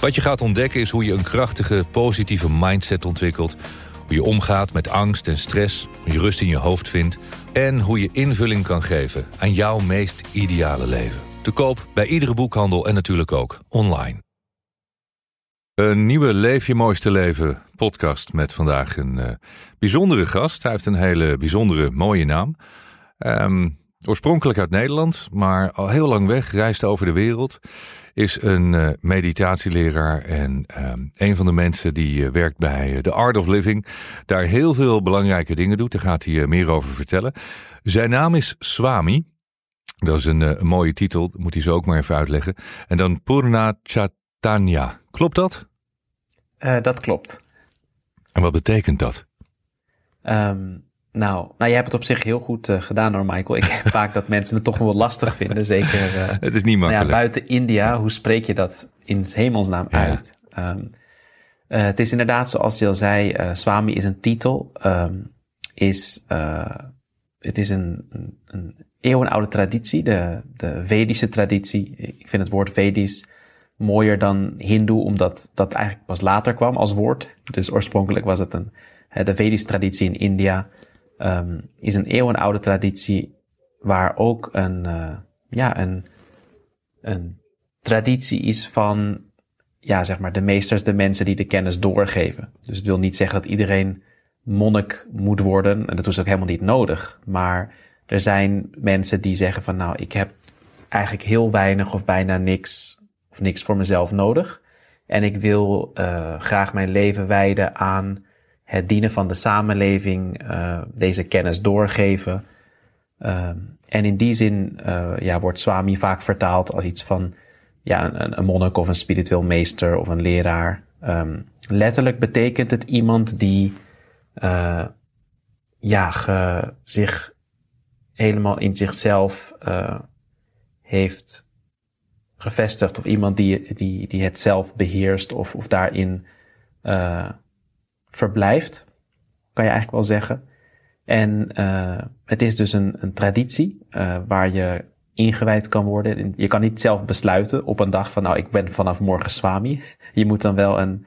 Wat je gaat ontdekken is hoe je een krachtige, positieve mindset ontwikkelt. Hoe je omgaat met angst en stress, hoe je rust in je hoofd vindt... en hoe je invulling kan geven aan jouw meest ideale leven. Te koop bij iedere boekhandel en natuurlijk ook online. Een nieuwe Leef je mooiste leven podcast met vandaag een uh, bijzondere gast. Hij heeft een hele bijzondere mooie naam. Um, oorspronkelijk uit Nederland, maar al heel lang weg, reist over de wereld. Is een uh, meditatieleraar en um, een van de mensen die uh, werkt bij The Art of Living. Daar heel veel belangrijke dingen doet. Daar gaat hij meer over vertellen. Zijn naam is Swami. Dat is een, een mooie titel, moet hij zo ook maar even uitleggen. En dan Purna Chaitanya. Klopt dat? Uh, dat klopt. En wat betekent dat? Um, nou, nou, je hebt het op zich heel goed uh, gedaan hoor, Michael. Ik heb vaak dat mensen het toch wel lastig vinden. Zeker. Uh, het is niet makkelijk. Nou ja, buiten India, hoe spreek je dat in hemelsnaam ja. uit? Um, het is inderdaad, zoals je al zei, Swami is een titel. Um, is, het is een, een, een eeuwenoude traditie, de, de Vedische traditie. Ik vind het woord Vedisch mooier dan Hindoe, omdat dat eigenlijk pas later kwam als woord. Dus oorspronkelijk was het een, de Vedische traditie in India um, is een eeuwenoude traditie waar ook een, uh, ja, een, een traditie is van, ja, zeg maar, de meesters, de mensen die de kennis doorgeven. Dus het wil niet zeggen dat iedereen monnik moet worden, en dat is ook helemaal niet nodig. Maar er zijn mensen die zeggen van, nou, ik heb eigenlijk heel weinig of bijna niks of niks voor mezelf nodig. En ik wil uh, graag mijn leven wijden aan het dienen van de samenleving, uh, deze kennis doorgeven. Uh, en in die zin uh, ja, wordt Swami vaak vertaald als iets van ja, een, een monnik of een spiritueel meester of een leraar. Um, letterlijk betekent het iemand die ja, ge, zich helemaal in zichzelf heeft gevestigd of iemand die, die, die het zelf beheerst of, of daarin verblijft, kan je eigenlijk wel zeggen. En uh, het is dus een, een traditie uh, waar je ingewijd kan worden. Je kan niet zelf besluiten op een dag van nou ik ben vanaf morgen swami. Je moet dan wel een,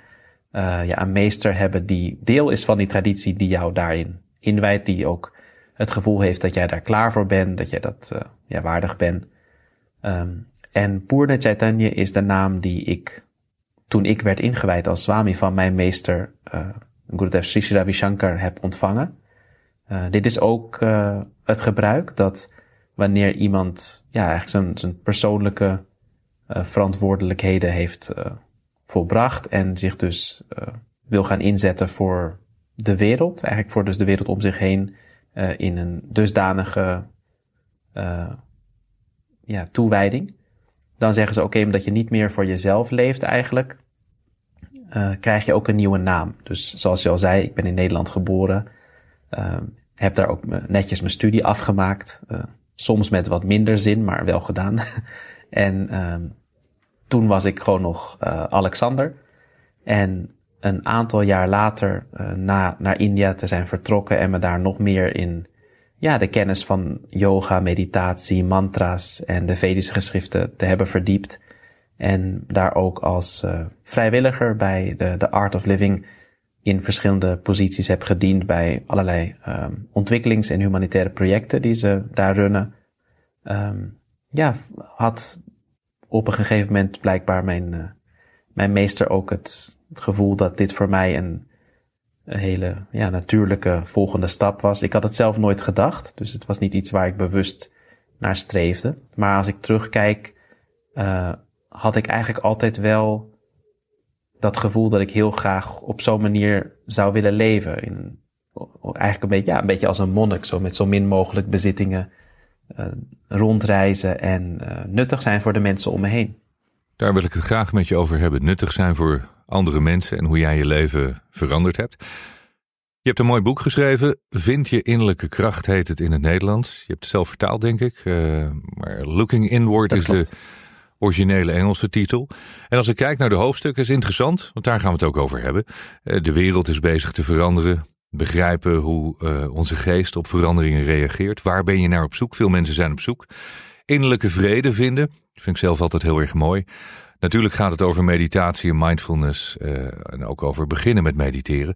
ja, een meester hebben die deel is van die traditie die jou daarin inwijdt. Die ook het gevoel heeft dat jij daar klaar voor bent, dat jij dat ja, waardig bent. Um, en Purna Chaitanya is de naam die ik, toen ik werd ingewijd als swami van mijn meester uh, Gurudev Sri Ravi Shankar heb ontvangen. Uh, dit is ook uh, het gebruik dat wanneer iemand ja, eigenlijk zijn, persoonlijke verantwoordelijkheden heeft volbracht en zich dus wil gaan inzetten voor de wereld, eigenlijk voor dus de wereld om zich heen, in een dusdanige ja, toewijding dan zeggen ze oké, omdat je niet meer voor jezelf leeft eigenlijk, uh, krijg je ook een nieuwe naam. Dus zoals je al zei, ik ben in Nederland geboren, uh, heb daar ook netjes mijn studie afgemaakt. Uh, soms met wat minder zin, maar wel gedaan. en ehm, toen was ik gewoon nog Alexander. En een aantal jaar later, na naar India te zijn vertrokken en me daar nog meer in ja, de kennis van yoga, meditatie, mantra's en de Vedische geschriften te hebben verdiept. En daar ook als uh, vrijwilliger bij de, de Art of Living in verschillende posities heb gediend bij allerlei um, ontwikkelings- en humanitaire projecten die ze daar runnen. Um, ja, had op een gegeven moment blijkbaar mijn, uh, mijn meester ook het, gevoel dat dit voor mij een een hele ja, natuurlijke volgende stap was. Ik had het zelf nooit gedacht, dus het was niet iets waar ik bewust naar streefde. Maar als ik terugkijk, uh, had ik eigenlijk altijd wel dat gevoel dat ik heel graag op zo'n manier zou willen leven. In, eigenlijk een beetje, ja, een beetje als een monnik, zo met zo min mogelijk bezittingen uh, rondreizen en uh, nuttig zijn voor de mensen om me heen. Daar wil ik het graag met je over hebben. Nuttig zijn voor andere mensen en hoe jij je leven veranderd hebt. Je hebt een mooi boek geschreven. Vind je innerlijke kracht heet het in het Nederlands. Je hebt het zelf vertaald, denk ik. Uh, maar Looking Inward is de originele Engelse titel. En als ik kijk naar de hoofdstukken is interessant, want daar gaan we het ook over hebben. Uh, de wereld is bezig te veranderen. Begrijpen hoe uh, onze geest op veranderingen reageert. Waar ben je naar op zoek? Veel mensen zijn op zoek. Innerlijke vrede vinden. Dat vind ik zelf altijd heel erg mooi. Natuurlijk gaat het over meditatie en mindfulness. en ook over beginnen met mediteren.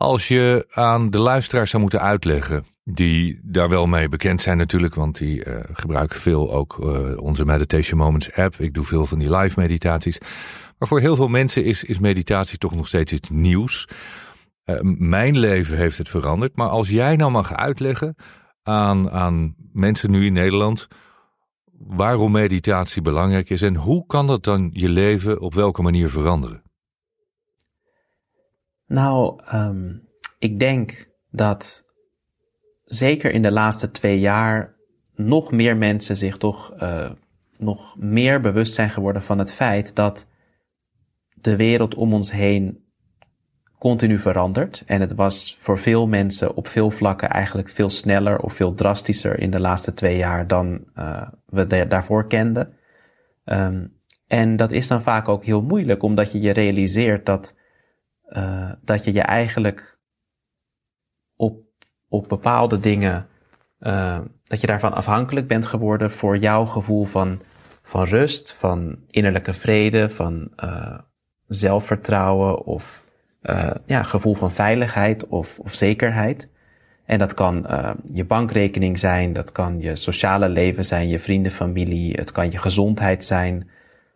Als je aan de luisteraars zou moeten uitleggen, die daar wel mee bekend zijn natuurlijk, want die uh, gebruiken veel ook uh, onze Meditation Moments app. Ik doe veel van die live meditaties. Maar voor heel veel mensen is, is meditatie toch nog steeds iets nieuws. Uh, mijn leven heeft het veranderd. Maar als jij nou mag uitleggen aan, aan mensen nu in Nederland waarom meditatie belangrijk is en hoe kan dat dan je leven op welke manier veranderen? Nou, um, ik denk dat zeker in de laatste twee jaar nog meer mensen zich toch uh, nog meer bewust zijn geworden van het feit dat de wereld om ons heen continu verandert. En het was voor veel mensen op veel vlakken eigenlijk veel sneller of veel drastischer in de laatste twee jaar dan uh, we daarvoor kenden. Um, en dat is dan vaak ook heel moeilijk, omdat je je realiseert dat uh, dat je je eigenlijk op, op bepaalde dingen, uh, dat je daarvan afhankelijk bent geworden voor jouw gevoel van, van rust, van innerlijke vrede, van uh, zelfvertrouwen of ja, gevoel van veiligheid of, of zekerheid. En dat kan je bankrekening zijn, dat kan je sociale leven zijn, je vrienden, familie, het kan je gezondheid zijn.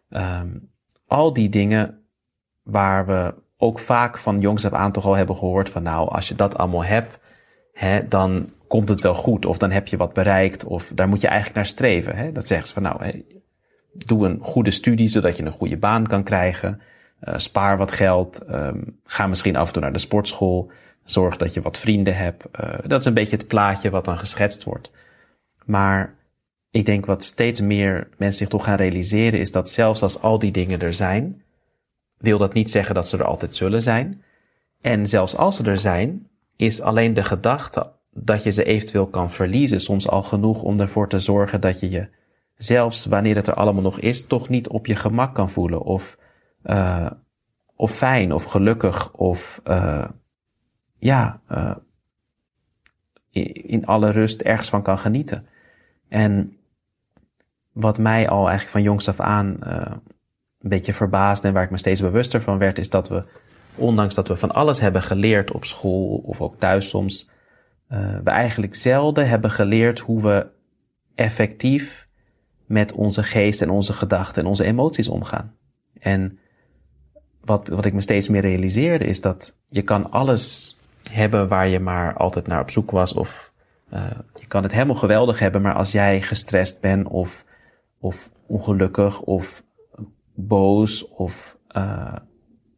Um, al die dingen waar we ook vaak van jongs af aan toch al hebben gehoord van nou, als je dat allemaal hebt, hè, dan komt het wel goed. Of dan heb je wat bereikt. Of daar moet je eigenlijk naar streven. Hè. Dat zeggen ze van nou, hè, doe een goede studie zodat je een goede baan kan krijgen. Uh, spaar wat geld. Um, ga misschien af en toe naar de sportschool. Zorg dat je wat vrienden hebt. Uh, dat is een beetje het plaatje wat dan geschetst wordt. Maar ik denk wat steeds meer mensen zich toch gaan realiseren is dat zelfs als al die dingen er zijn, wil dat niet zeggen dat ze er altijd zullen zijn. En zelfs als ze er zijn, is alleen de gedachte dat je ze eventueel kan verliezen soms al genoeg om ervoor te zorgen dat je je, zelfs wanneer het er allemaal nog is, toch niet op je gemak kan voelen. Of, uh, of fijn, of gelukkig, of uh, ja, uh, in alle rust ergens van kan genieten. En wat mij al eigenlijk van jongs af aan een beetje verbaasd en waar ik me steeds bewuster van werd, is dat we, ondanks dat we van alles hebben geleerd op school of ook thuis soms, uh, we eigenlijk zelden hebben geleerd hoe we effectief met onze geest en onze gedachten en onze emoties omgaan. En wat, wat ik me steeds meer realiseerde is dat je kan alles hebben waar je maar altijd naar op zoek was of uh, je kan het helemaal geweldig hebben, maar als jij gestrest bent of, of ongelukkig of boos of uh,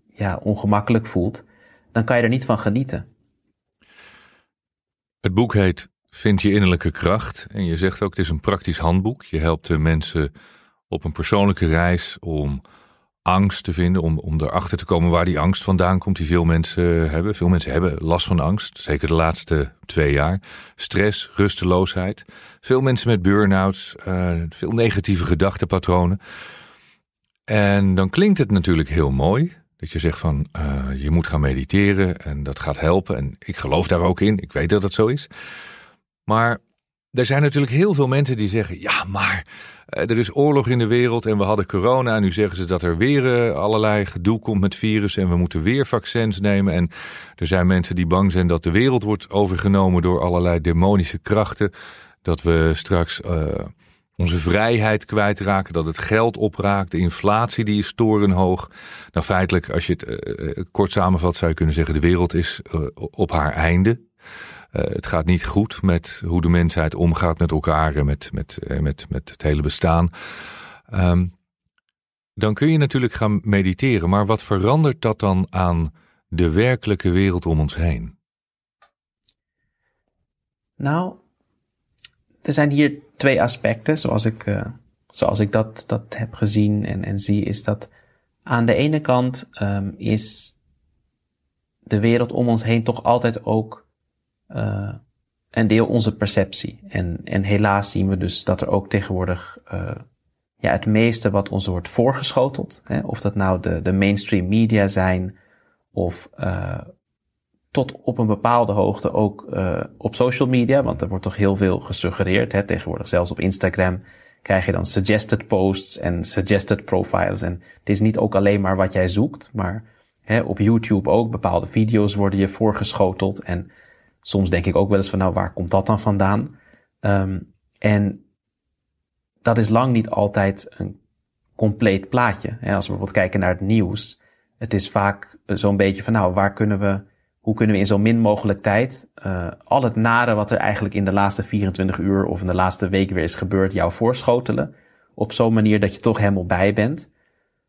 ja, ongemakkelijk voelt, dan kan je er niet van genieten. Het boek heet Vind je innerlijke kracht. En je zegt ook, het is een praktisch handboek. Je helpt de mensen op een persoonlijke reis om angst te vinden, om, om erachter te komen waar die angst vandaan komt, die veel mensen hebben. Veel mensen hebben last van angst, zeker de laatste twee jaar. Stress, rusteloosheid. Veel mensen met burn-outs, uh, veel negatieve gedachtenpatronen. En dan klinkt het natuurlijk heel mooi. Dat je zegt van uh, je moet gaan mediteren en dat gaat helpen. En ik geloof daar ook in. Ik weet dat het zo is. Maar er zijn natuurlijk heel veel mensen die zeggen: ja, maar uh, er is oorlog in de wereld en we hadden corona. En nu zeggen ze dat er weer uh, allerlei gedoe komt met virus en we moeten weer vaccins nemen. En er zijn mensen die bang zijn dat de wereld wordt overgenomen door allerlei demonische krachten. Dat we straks onze vrijheid kwijtraken, dat het geld opraakt, de inflatie die is torenhoog. Nou feitelijk, als je het uh, kort samenvat, zou je kunnen zeggen, de wereld is uh, op haar einde. Het gaat niet goed met hoe de mensheid omgaat met elkaar en met, met, met, met het hele bestaan. Um, dan kun je natuurlijk gaan mediteren, maar wat verandert dat dan aan de werkelijke wereld om ons heen? Nou, er zijn hier twee aspecten, zoals ik uh, zoals ik dat, dat heb gezien en, en zie, is dat aan de ene kant um, is de wereld om ons heen toch altijd ook uh, een deel onze perceptie. En, en helaas zien we dus dat er ook tegenwoordig uh, ja, het meeste wat ons wordt voorgeschoteld, hè, of dat nou de, de mainstream media zijn, of tot op een bepaalde hoogte ook uh, op social media, want er wordt toch heel veel gesuggereerd. Hè, tegenwoordig zelfs op Instagram krijg je dan suggested posts en suggested profiles. En het is niet ook alleen maar wat jij zoekt, maar hè, op YouTube ook bepaalde video's worden je voorgeschoteld. En soms denk ik ook wel eens van nou, waar komt dat dan vandaan? Um, en dat is lang niet altijd een compleet plaatje. Hè, als we bijvoorbeeld kijken naar het nieuws, het is vaak zo'n beetje van nou, waar kunnen we hoe kunnen we in zo min mogelijk tijd uh, al het nare wat er eigenlijk in de laatste 24 uur of in de laatste week weer is gebeurd, jou voorschotelen. Op zo'n manier dat je toch helemaal bij bent.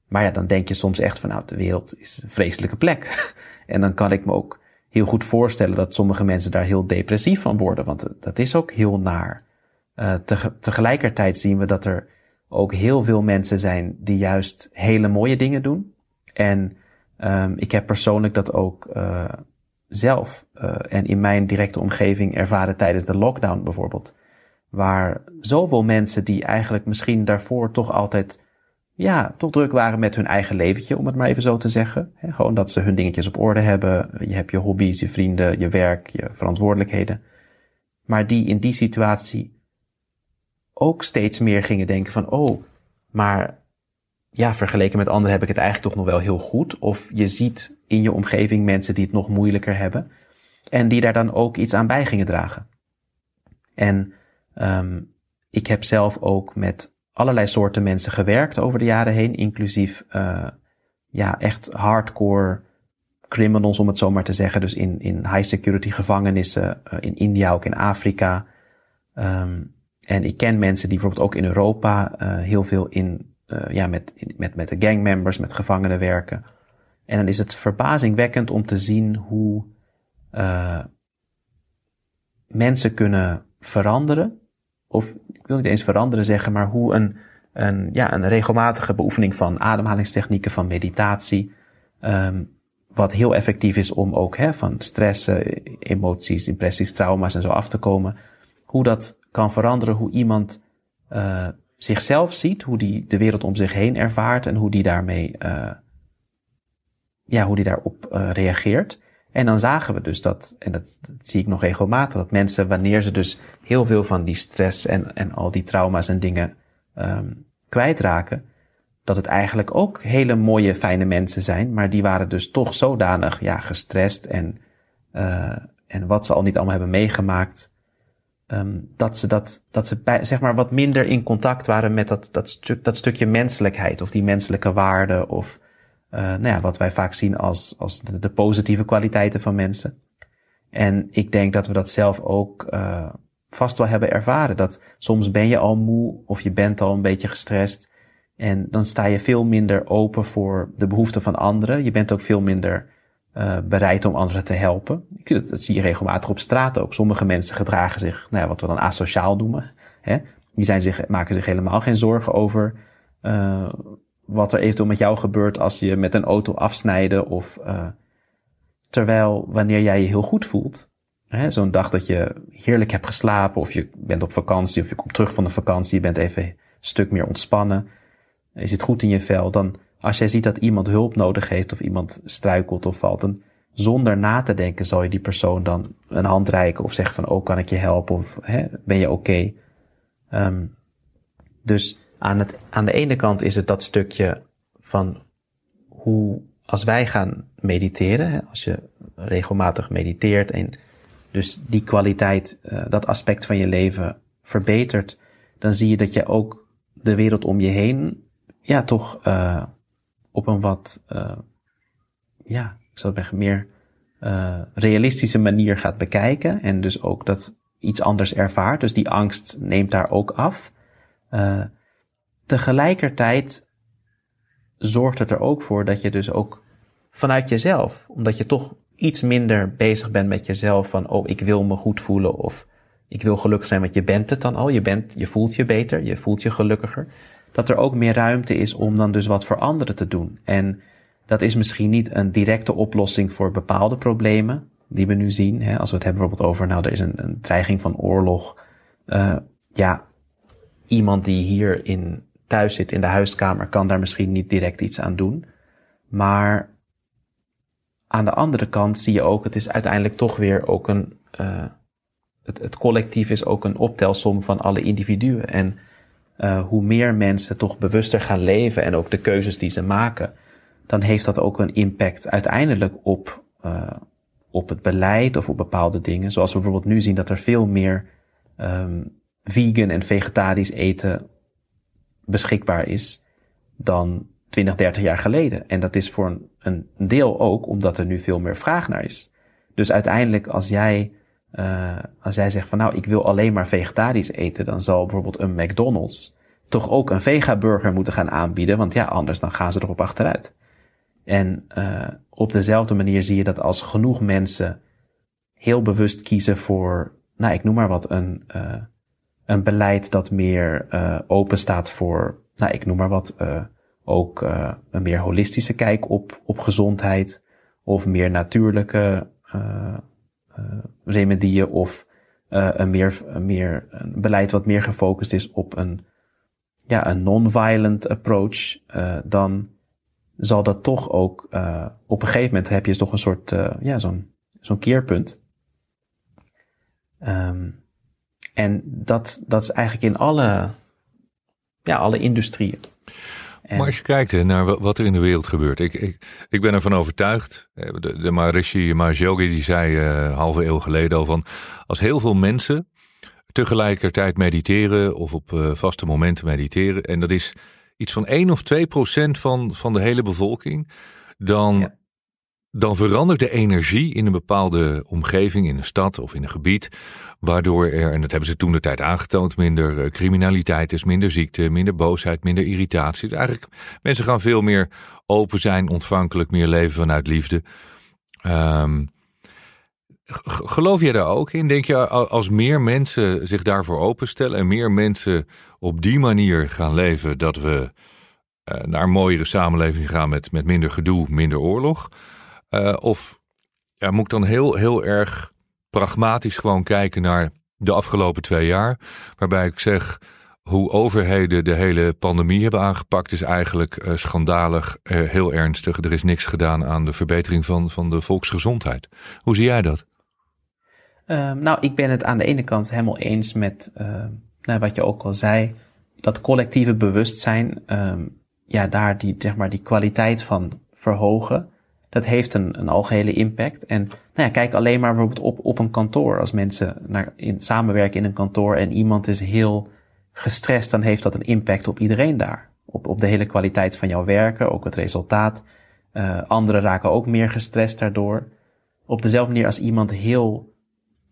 Maar ja, dan denk je soms echt van nou, de wereld is een vreselijke plek. en dan kan ik me ook heel goed voorstellen dat sommige mensen daar heel depressief van worden, want dat is ook heel naar. Uh, te, tegelijkertijd zien we dat er ook heel veel mensen zijn die juist hele mooie dingen doen. En um, ik heb persoonlijk dat ook uh, zelf uh, en in mijn directe omgeving ervaren tijdens de lockdown bijvoorbeeld. Waar zoveel mensen die eigenlijk misschien daarvoor toch altijd ja, toch druk waren met hun eigen leventje, om het maar even zo te zeggen. Gewoon dat ze hun dingetjes op orde hebben. Je hebt je hobby's, je vrienden, je werk, je verantwoordelijkheden. Maar die in die situatie ook steeds meer gingen denken van, oh, maar ja, vergeleken met anderen heb ik het eigenlijk toch nog wel heel goed. Of je ziet in je omgeving mensen die het nog moeilijker hebben. En die daar dan ook iets aan bij gingen dragen. En um, ik heb zelf ook met allerlei soorten mensen gewerkt over de jaren heen, inclusief uh, ja, echt hardcore criminals, om het zo maar te zeggen. Dus in, in high security gevangenissen, uh, in India, ook in Afrika. Um, en ik ken mensen die bijvoorbeeld ook in Europa uh, heel veel in uh, ja, met, met, met de gangmembers, met gevangenen werken. En dan is het verbazingwekkend om te zien hoe uh, mensen kunnen veranderen. Of ik wil niet eens veranderen zeggen, maar hoe een, een, ja, een regelmatige beoefening van ademhalingstechnieken, van meditatie, um, wat heel effectief is om ook hè, van stress, emoties, impressies, trauma's en zo af te komen. Hoe dat kan veranderen, hoe iemand uh, zichzelf ziet, hoe die de wereld om zich heen ervaart en hoe die daarmee, uh, ja, hoe die daarop uh, reageert. En dan zagen we dus dat, en dat, zie ik nog regelmatig, dat mensen, wanneer ze dus heel veel van die stress en, en al die trauma's en dingen um, kwijtraken, dat het eigenlijk ook hele mooie, fijne mensen zijn, maar die waren dus toch zodanig, ja, gestrest en, uh, en wat ze al niet allemaal hebben meegemaakt, um, dat ze, dat, dat ze bij, zeg maar wat minder in contact waren met dat, dat, stuk, dat stukje menselijkheid of die menselijke waarde of uh, nou ja, wat wij vaak zien als, als de, positieve kwaliteiten van mensen. En ik denk dat we dat zelf ook uh, vast wel hebben ervaren. Dat soms ben je al moe of je bent al een beetje gestrest. En dan sta je veel minder open voor de behoeften van anderen. Je bent ook veel minder uh, bereid om anderen te helpen. Dat, dat zie je regelmatig op straat ook. Sommige mensen gedragen zich, nou ja, wat we dan asociaal noemen. Hè? Die zijn zich, maken zich helemaal geen zorgen over uh, wat er eventueel met jou gebeurt als je met een auto afsnijden. Of uh, terwijl wanneer jij je heel goed voelt, zo'n dag dat je heerlijk hebt geslapen, of je bent op vakantie, of je komt terug van de vakantie, je bent even een stuk meer ontspannen, je zit goed in je vel, dan als jij ziet dat iemand hulp nodig heeft of iemand struikelt of valt, zonder na te denken zal je die persoon dan een hand reiken of zeggen van, oh, kan ik je helpen of hè, ben je oké? Um, dus aan, het, aan de ene kant is het dat stukje van hoe, als wij gaan mediteren, hè, als je regelmatig mediteert en dus die kwaliteit, uh, dat aspect van je leven verbetert, dan zie je dat je ook de wereld om je heen, ja, toch uh, op een wat, uh, ja, ik zou zeggen, meer uh, realistische manier gaat bekijken. En dus ook dat iets anders ervaart. Dus die angst neemt daar ook af. Uh, tegelijkertijd zorgt het er ook voor dat je dus ook vanuit jezelf, omdat je toch iets minder bezig bent met jezelf van, oh, ik wil me goed voelen of ik wil gelukkig zijn, want je bent het dan al. Je, bent, je voelt je beter, je voelt je gelukkiger. Dat er ook meer ruimte is om dan dus wat voor anderen te doen. En dat is misschien niet een directe oplossing voor bepaalde problemen die we nu zien. Hè? Als we het hebben bijvoorbeeld over, nou, er is een, een dreiging van oorlog. Uh, ja, iemand die hier in, thuis zit in de huiskamer kan daar misschien niet direct iets aan doen. Maar aan de andere kant zie je ook, het is uiteindelijk toch weer ook een, uh, het, het collectief is ook een optelsom van alle individuen. En uh, hoe meer mensen toch bewuster gaan leven en ook de keuzes die ze maken, dan heeft dat ook een impact uiteindelijk op, uh, op het beleid of op bepaalde dingen. Zoals we bijvoorbeeld nu zien dat er veel meer um, vegan en vegetarisch eten beschikbaar is dan 20, 30 jaar geleden. En dat is voor een, een deel ook omdat er nu veel meer vraag naar is. Dus uiteindelijk als jij, uh, als jij zegt van nou ik wil alleen maar vegetarisch eten, dan zal bijvoorbeeld een McDonald's toch ook een vegaburger moeten gaan aanbieden, want ja, anders dan gaan ze erop achteruit. En uh, op dezelfde manier zie je dat als genoeg mensen heel bewust kiezen voor, nou ik noem maar wat, een, uh, een beleid dat meer open staat voor, nou ik noem maar wat, ook een meer holistische kijk op, op gezondheid of meer natuurlijke remedieën of een meer, een meer een beleid wat meer gefocust is op een, ja, een non-violent approach, dan zal dat toch ook op een gegeven moment heb je toch een soort, ja, zo'n zo'n keerpunt. Um, en dat, dat is eigenlijk in alle, ja, alle industrieën. Maar als je kijkt naar wat er in de wereld gebeurt. Ik, ik, ik ben ervan overtuigd. De, de Maharishi Mahesh die zei uh, halve eeuw geleden al van... als heel veel mensen tegelijkertijd mediteren of op uh, vaste momenten mediteren... en dat is iets van 1 of 2 procent van, van de hele bevolking... dan ja dan verandert de energie in een bepaalde omgeving, in een stad of in een gebied, waardoor er, en dat hebben ze toen de tijd aangetoond, minder eh, criminaliteit is, minder ziekte, minder boosheid, minder irritatie. Dus eigenlijk, mensen gaan veel meer open zijn, ontvankelijk, meer leven vanuit liefde. Um, geloof jij daar ook in? Denk je als meer mensen zich daarvoor openstellen en meer mensen op die manier gaan leven, dat we uh, naar een mooiere samenleving gaan met, met minder gedoe, minder oorlog? Uh, of ja, moet ik dan heel, heel erg pragmatisch gewoon kijken naar de afgelopen twee jaar. Waarbij ik zeg, hoe overheden de hele pandemie hebben aangepakt is eigenlijk uh, schandalig, uh, heel ernstig. Er is niks gedaan aan de verbetering van, van de volksgezondheid. Hoe zie jij dat? Uh, nou, ik ben het aan de ene kant helemaal eens met nou, wat je ook al zei. Dat collectieve bewustzijn, ehm, ja, daar die, zeg maar, die kwaliteit van verhogen dat heeft een, een algehele impact. En nou ja, kijk alleen maar bijvoorbeeld op, op een kantoor. Als mensen naar, in, samenwerken in een kantoor en iemand is heel gestrest, dan heeft dat een impact op iedereen daar. Op, op de hele kwaliteit van jouw werken, ook het resultaat. Uh, anderen raken ook meer gestrest daardoor. Op dezelfde manier als iemand heel,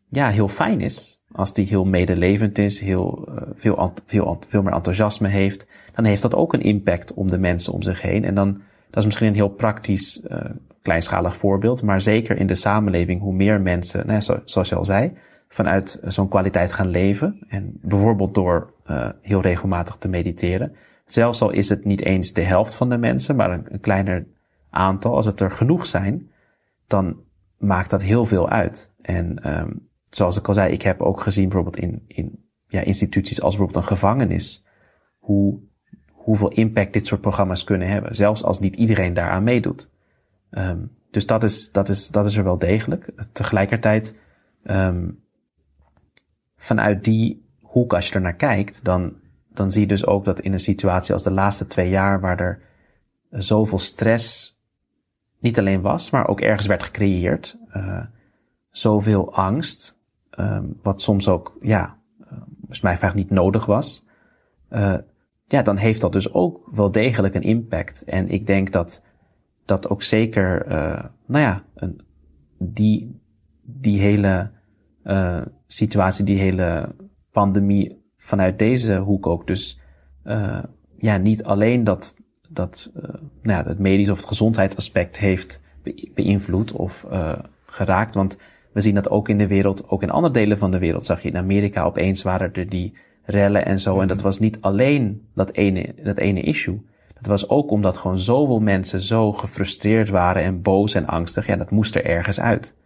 ja, heel fijn is, als die heel medelevend is, heel, uh, veel, veel, veel meer enthousiasme heeft, dan heeft dat ook een impact op de mensen om zich heen. En dan dat is misschien een heel praktisch, uh, kleinschalig voorbeeld, maar zeker in de samenleving, hoe meer mensen, nou, zo, zoals je al zei, vanuit zo'n kwaliteit gaan leven. En bijvoorbeeld door uh, heel regelmatig te mediteren. Zelfs al is het niet eens de helft van de mensen, maar een, kleiner aantal. Als het er genoeg zijn, dan maakt dat heel veel uit. En um, zoals ik al zei, ik heb ook gezien bijvoorbeeld in, in ja, instituties als bijvoorbeeld een gevangenis, hoe hoeveel impact dit soort programma's kunnen hebben. Zelfs als niet iedereen daaraan meedoet. Um, dus dat is, dat, is, dat is er wel degelijk. Tegelijkertijd, um, vanuit die hoek, als je er naar kijkt, dan, dan zie je dus ook dat in een situatie als de laatste twee jaar, waar er zoveel stress niet alleen was, maar ook ergens werd gecreëerd, uh, zoveel angst, um, wat soms ook, ja, volgens mij vaak niet nodig was. Uh, ja, dan heeft dat dus ook wel degelijk een impact. En ik denk dat dat ook zeker, uh, nou ja, een, die, die hele uh, situatie, die hele pandemie vanuit deze hoek ook dus, uh, ja, niet alleen dat, dat nou ja, het medisch of het gezondheidsaspect heeft beïnvloed of geraakt. Want we zien dat ook in de wereld, ook in andere delen van de wereld. Zag je in Amerika opeens waren er die rellen en zo. En dat was niet alleen dat ene, dat ene issue. Dat was ook omdat gewoon zoveel mensen zo gefrustreerd waren en boos en angstig. Ja, dat moest er ergens uit.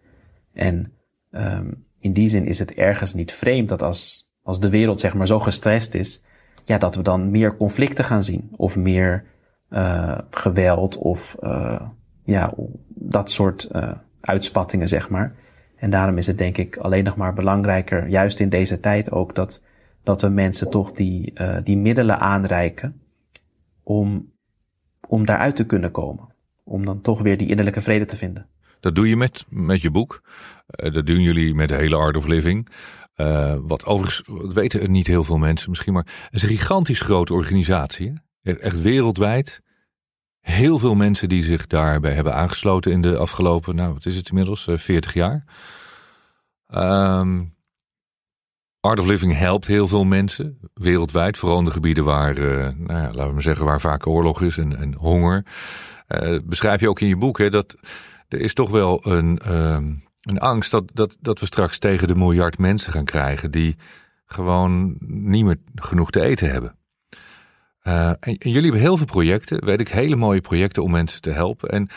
En um, in die zin is het ergens niet vreemd dat als, als de wereld zeg maar zo gestrest is, ja, dat we dan meer conflicten gaan zien. Of meer uh, geweld of uh, ja, dat soort uh, uitspattingen, zeg maar. En daarom is het denk ik alleen nog maar belangrijker, juist in deze tijd ook, dat, dat we mensen toch die, uh, die middelen aanreiken om, om daaruit te kunnen komen. Om dan toch weer die innerlijke vrede te vinden. Dat doe je met, met je boek. Uh, dat doen jullie met de hele Art of Living. Uh, wat overigens, weten niet heel veel mensen misschien, maar het is een gigantisch grote organisatie. Hè? Echt wereldwijd. Heel veel mensen die zich daarbij hebben aangesloten in de afgelopen, nou wat is het inmiddels, uh, 40 jaar. Um, Art of Living helpt heel veel mensen wereldwijd, vooral in de gebieden waar, uh, nou ja, laten we maar zeggen, waar vaak oorlog is en, en honger. Uh, beschrijf je ook in je boek hè, dat er is toch wel een, um, een angst dat, dat, dat we straks tegen de miljard mensen gaan krijgen die gewoon niet meer genoeg te eten hebben. Uh, en, en, jullie hebben heel veel projecten, weet ik, hele mooie projecten om mensen te helpen. En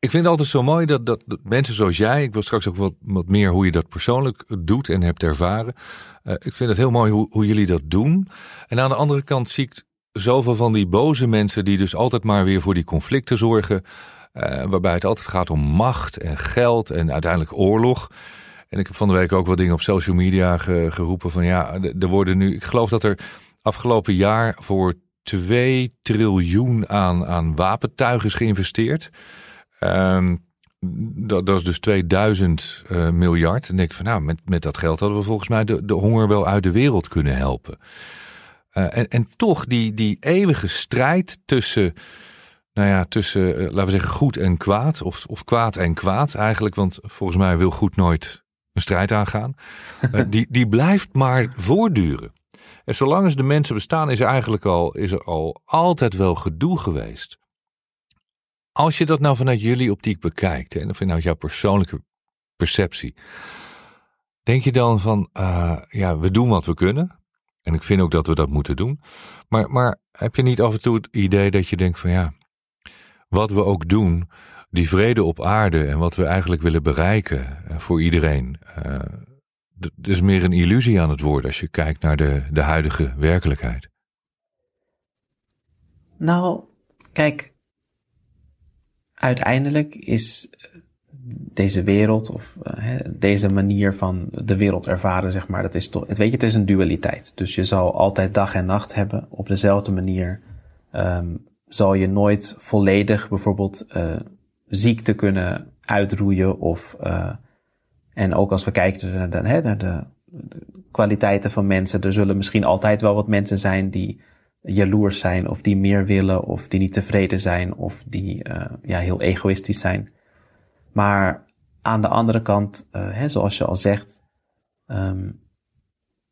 ik vind het altijd zo mooi dat, dat, mensen zoals jij, ik wil straks ook wat, wat meer hoe je dat persoonlijk doet en hebt ervaren. Uh, ik vind het heel mooi hoe, hoe jullie dat doen. En aan de andere kant zie ik zoveel van die boze mensen die dus altijd maar weer voor die conflicten zorgen. Uh, waarbij het altijd gaat om macht en geld en uiteindelijk oorlog. En ik heb van de week ook wat dingen op social media ge, geroepen van ja, er worden nu, ik geloof dat er afgelopen jaar voor 2 triljoen aan, aan wapentuig is geïnvesteerd. Um, dat, dat, is dus 2000 uh, miljard. En denk ik van nou, met, met dat geld hadden we volgens mij de, de honger wel uit de wereld kunnen helpen. Uh, en, en toch die, die eeuwige strijd tussen nou ja, tussen, uh, laten we zeggen, goed en kwaad. Of, of kwaad en kwaad eigenlijk. Want volgens mij wil goed nooit een strijd aangaan. Die, die blijft maar voortduren. En zolang als de mensen bestaan, is er eigenlijk al, is er al altijd wel gedoe geweest. Als je dat nou vanuit jullie optiek bekijkt, en vanuit jouw persoonlijke perceptie, denk je dan van, uh, ja, we doen wat we kunnen. En ik vind ook dat we dat moeten doen. Maar, maar heb je niet af en toe het idee dat je denkt van, ja, wat we ook doen, die vrede op aarde en wat we eigenlijk willen bereiken voor iedereen. Uh, het is meer een illusie aan het worden als je kijkt naar de, de huidige werkelijkheid. Nou, kijk, uiteindelijk is deze wereld of uh, deze manier van de wereld ervaren, zeg maar, dat is toch, het weet je, het is een dualiteit. Dus je zal altijd dag en nacht hebben op dezelfde manier. Um, zal je nooit volledig bijvoorbeeld uh, ziekte kunnen uitroeien of uh, en ook als we kijken naar naar de, kwaliteiten van mensen, er zullen misschien altijd wel wat mensen zijn die jaloers zijn of die meer willen of die niet tevreden zijn of die uh, ja, heel egoïstisch zijn. Maar aan de andere kant, hè, zoals je al zegt, um,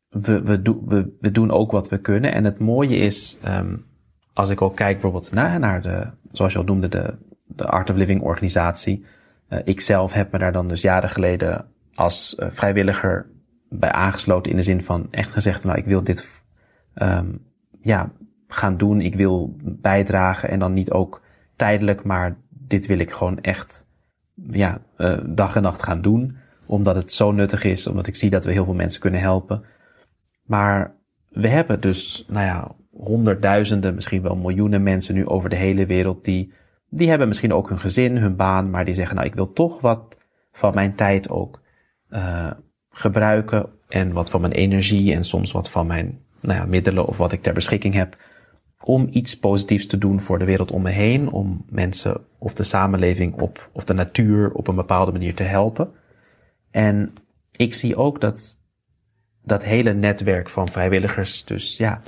we, we, do, we, we doen ook wat we kunnen. En het mooie is, um, als ik ook kijk bijvoorbeeld naar, naar de, zoals je al noemde, de, de Art of Living organisatie. Uh, ik zelf heb me daar dan dus jaren geleden als vrijwilliger bij aangesloten in de zin van echt gezegd nou, ik wil dit um, ja, gaan doen. Ik wil bijdragen en dan niet ook tijdelijk, maar dit wil ik gewoon echt ja, uh, dag en nacht gaan doen. Omdat het zo nuttig is, omdat ik zie dat we heel veel mensen kunnen helpen. Maar we hebben dus, nou ja, honderdduizenden, misschien wel miljoenen mensen nu over de hele wereld die, die hebben misschien ook hun gezin, hun baan, maar die zeggen, nou, ik wil toch wat van mijn tijd ook uh, gebruiken en wat van mijn energie en soms wat van mijn nou ja, middelen of wat ik ter beschikking heb om iets positiefs te doen voor de wereld om me heen, om mensen of de samenleving op, of de natuur op een bepaalde manier te helpen. En ik zie ook dat dat hele netwerk van vrijwilligers, dus ja,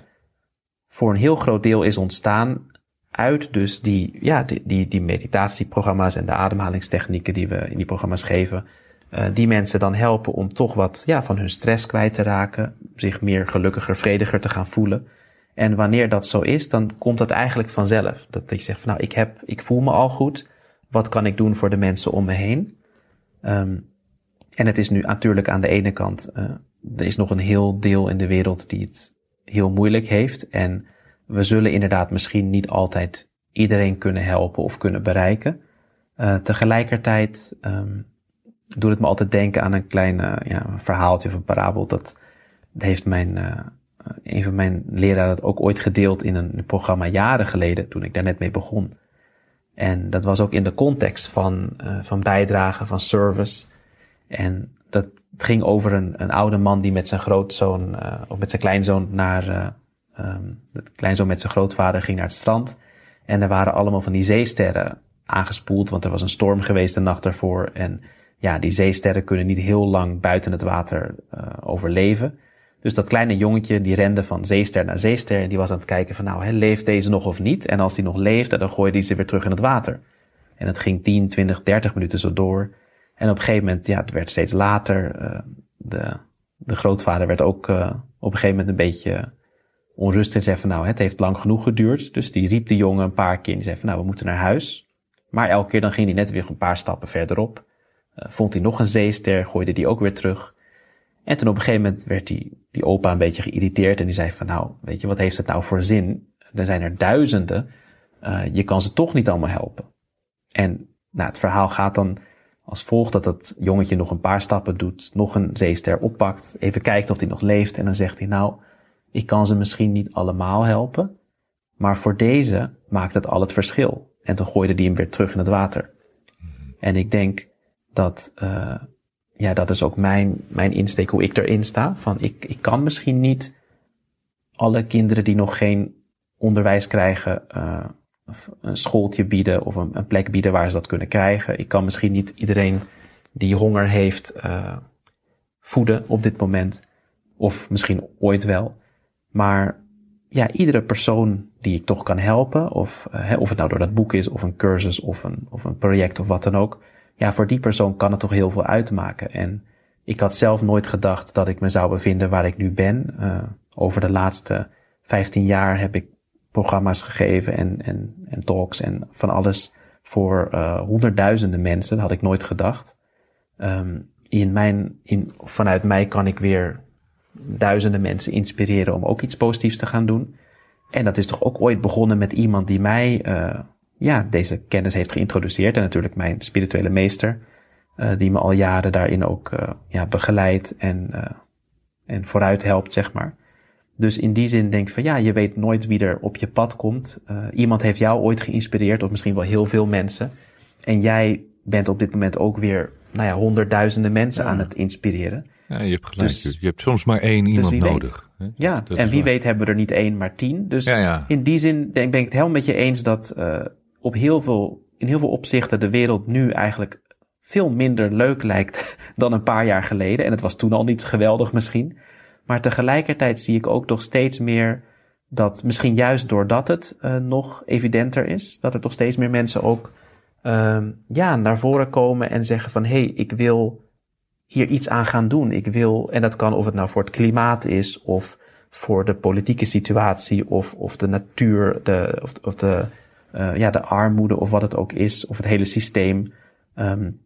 voor een heel groot deel is ontstaan uit dus die, ja, die, die, meditatieprogramma's en de ademhalingstechnieken die we in die programma's geven. Uh, die mensen dan helpen om toch wat ja, van hun stress kwijt te raken, zich meer gelukkiger, vrediger te gaan voelen. En wanneer dat zo is, dan komt dat eigenlijk vanzelf. Dat je zegt van nou, ik heb, ik voel me al goed. Wat kan ik doen voor de mensen om me heen? Um, En het is nu natuurlijk aan de ene kant, uh, er is nog een heel deel in de wereld die het heel moeilijk heeft. En we zullen inderdaad misschien niet altijd iedereen kunnen helpen of kunnen bereiken. Uh, tegelijkertijd um, doet het me altijd denken aan een klein ja, verhaaltje of een parabel. Dat, heeft mijn, een van mijn leraren dat ook ooit gedeeld in een programma jaren geleden, toen ik daar net mee begon. En dat was ook in de context van, uh, van bijdragen, van service. En dat ging over een, een oude man die met zijn grootzoon, uh, of met zijn kleinzoon naar, um, de kleinzoon met zijn grootvader ging naar het strand. En er waren allemaal van die zeesterren aangespoeld, want er was een storm geweest de nacht daarvoor. En ja, die zeesterren kunnen niet heel lang buiten het water overleven. Dus dat kleine jongetje die rende van zeester naar zeester en die was aan het kijken van nou, leeft deze nog of niet? En als die nog leefde, dan gooide hij ze weer terug in het water. En het ging 10, 20, 30 minuten zo door. En op een gegeven moment, ja, het werd steeds later. Uh, de, de grootvader werd ook uh, op een gegeven moment een beetje onrustig en zei van nou, het heeft lang genoeg geduurd. Dus die riep de jongen een paar keer en die zei van nou, we moeten naar huis. Maar elke keer dan ging hij net weer een paar stappen verderop. Uh, vond hij nog een zeester, gooide die ook weer terug. En toen op een gegeven moment werd die, die opa een beetje geïrriteerd en die zei van nou, weet je, wat heeft het nou voor zin? Er zijn er duizenden, uh, je kan ze toch niet allemaal helpen. En nou, het verhaal gaat dan als volgt dat dat jongetje nog een paar stappen doet, nog een zeester oppakt, even kijkt of hij nog leeft en dan zegt hij nou, ik kan ze misschien niet allemaal helpen, maar voor deze maakt het al het verschil. En toen gooide hij hem weer terug in het water. En ik denk dat uh, ja, dat is ook mijn, mijn insteek, hoe ik erin sta. Van ik, ik kan misschien niet alle kinderen die nog geen onderwijs krijgen, uh, een schooltje bieden of een, een, plek bieden waar ze dat kunnen krijgen. Ik kan misschien niet iedereen die honger heeft uh, voeden op dit moment. Of misschien ooit wel. Maar ja, iedere persoon die ik toch kan helpen, of, uh, of het nou door dat boek is, of een cursus, of een, of een project, of wat dan ook ja, voor die persoon kan het toch heel veel uitmaken. En ik had zelf nooit gedacht dat ik me zou bevinden waar ik nu ben. Uh, over de laatste 15 jaar heb ik programma's gegeven en, en, en talks en van alles voor uh, honderdduizenden mensen. Dat had ik nooit gedacht. Um, in mijn, in, vanuit mij kan ik weer duizenden mensen inspireren om ook iets positiefs te gaan doen. En dat is toch ook ooit begonnen met iemand die mij uh, ja, deze kennis heeft geïntroduceerd. En natuurlijk mijn spirituele meester, uh, die me al jaren daarin ook uh, ja, begeleidt en, uh, en vooruit helpt, zeg maar. Dus in die zin denk ik van ja, je weet nooit wie er op je pad komt. iemand heeft jou ooit geïnspireerd, of misschien wel heel veel mensen. En jij bent op dit moment ook weer, nou ja, honderdduizenden mensen ja. aan het inspireren. Ja, je hebt gelijk. Dus, je hebt soms maar één dus iemand nodig. Hè? Ja, dat en wie waar. weet hebben we er niet één, maar tien. Dus ja, ja. in die zin denk, ben ik het helemaal met je eens dat op heel veel, in heel veel opzichten de wereld nu eigenlijk veel minder leuk lijkt dan een paar jaar geleden. En het was toen al niet geweldig misschien. Maar tegelijkertijd zie ik ook nog steeds meer dat misschien juist doordat het uh, nog evidenter is, dat er toch steeds meer mensen ook uh, ja, naar voren komen en zeggen van hé, hey, ik wil hier iets aan gaan doen. Ik wil, en dat kan of het nou voor het klimaat is, of voor de politieke situatie, of, of de natuur, de, of, of de uh, ja, de armoede of wat het ook is, of het hele systeem. Um,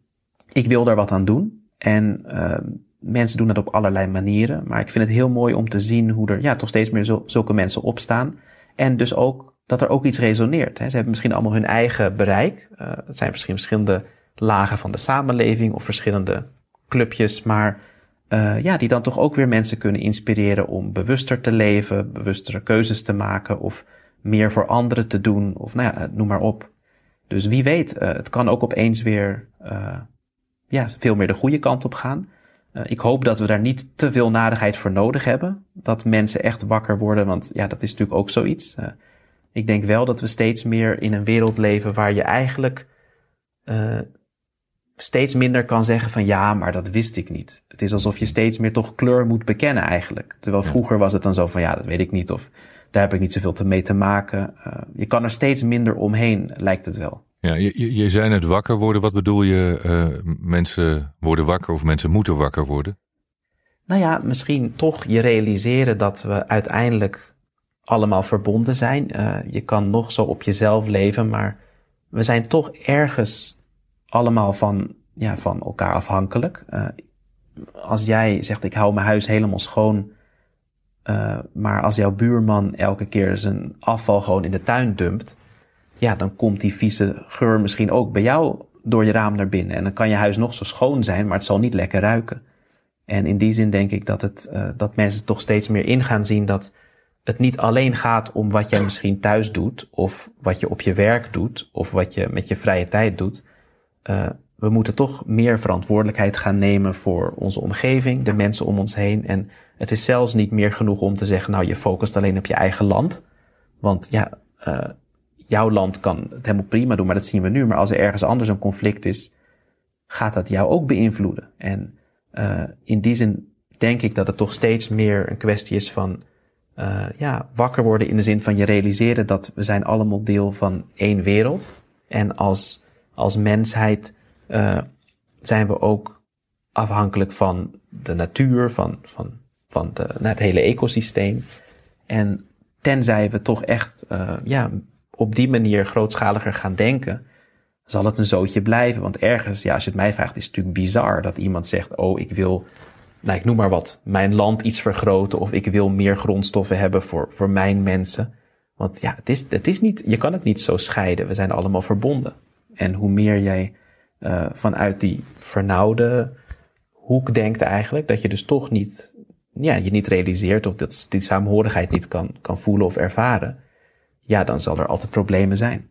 ik wil daar wat aan doen. En uh, mensen doen dat op allerlei manieren. Maar ik vind het heel mooi om te zien hoe er ja, toch steeds meer zulke mensen opstaan. En dus ook dat er ook iets resoneert. Hè. Ze hebben misschien allemaal hun eigen bereik. Uh, het zijn verschillende lagen van de samenleving of verschillende clubjes. Maar uh, ja, die dan toch ook weer mensen kunnen inspireren om bewuster te leven, bewustere keuzes te maken of meer voor anderen te doen, of nou ja, noem maar op. Dus wie weet, uh, het kan ook opeens weer uh, ja, veel meer de goede kant op gaan. Uh, ik hoop dat we daar niet te veel nadigheid voor nodig hebben. Dat mensen echt wakker worden, want ja, dat is natuurlijk ook zoiets. ik denk wel dat we steeds meer in een wereld leven waar je eigenlijk steeds minder kan zeggen van ja, maar dat wist ik niet. Het is alsof je steeds meer toch kleur moet bekennen eigenlijk. Terwijl vroeger was het dan zo van ja, dat weet ik niet. Of daar heb ik niet zoveel te mee te maken. Uh, je kan er steeds minder omheen, lijkt het wel. Ja, je, je zei net wakker worden. Wat bedoel je, uh, mensen worden wakker of mensen moeten wakker worden? Nou ja, misschien toch je realiseren dat we uiteindelijk allemaal verbonden zijn. Uh, je kan nog zo op jezelf leven, maar we zijn toch ergens allemaal van, ja, van elkaar afhankelijk. als jij zegt, ik hou mijn huis helemaal schoon, uh, maar als jouw buurman elke keer zijn afval gewoon in de tuin dumpt, ja, dan komt die vieze geur misschien ook bij jou door je raam naar binnen. En dan kan je huis nog zo schoon zijn, maar het zal niet lekker ruiken. En in die zin denk ik dat, het, uh, dat mensen toch steeds meer in gaan zien dat het niet alleen gaat om wat jij misschien thuis doet, of wat je op je werk doet, of wat je met je vrije tijd doet. Uh, we moeten toch meer verantwoordelijkheid gaan nemen voor onze omgeving, de mensen om ons heen. En het is zelfs niet meer genoeg om te zeggen, nou je focust alleen op je eigen land. Want ja, uh, jouw land kan het helemaal prima doen, maar dat zien we nu. Maar als er ergens anders een conflict is, gaat dat jou ook beïnvloeden. En uh, in die zin denk ik dat het toch steeds meer een kwestie is van uh, ja, wakker worden in de zin van je realiseren dat we zijn allemaal deel van één wereld. En als, als mensheid uh, zijn we ook afhankelijk van de natuur, van, van, van de, het hele ecosysteem. En tenzij we toch echt uh, ja, op die manier grootschaliger gaan denken, zal het een zootje blijven. Want ergens, ja, als je het mij vraagt, is het natuurlijk bizar dat iemand zegt: Oh, ik wil, nou, ik noem maar wat, mijn land iets vergroten. Of ik wil meer grondstoffen hebben voor, voor mijn mensen. Want ja, het is, het is niet, je kan het niet zo scheiden. We zijn allemaal verbonden. En hoe meer jij uh, vanuit die vernauwde hoek denkt eigenlijk, dat je dus toch niet, ja, je niet realiseert of dat die saamhorigheid niet kan, kan voelen of ervaren, ja, dan zal er altijd problemen zijn.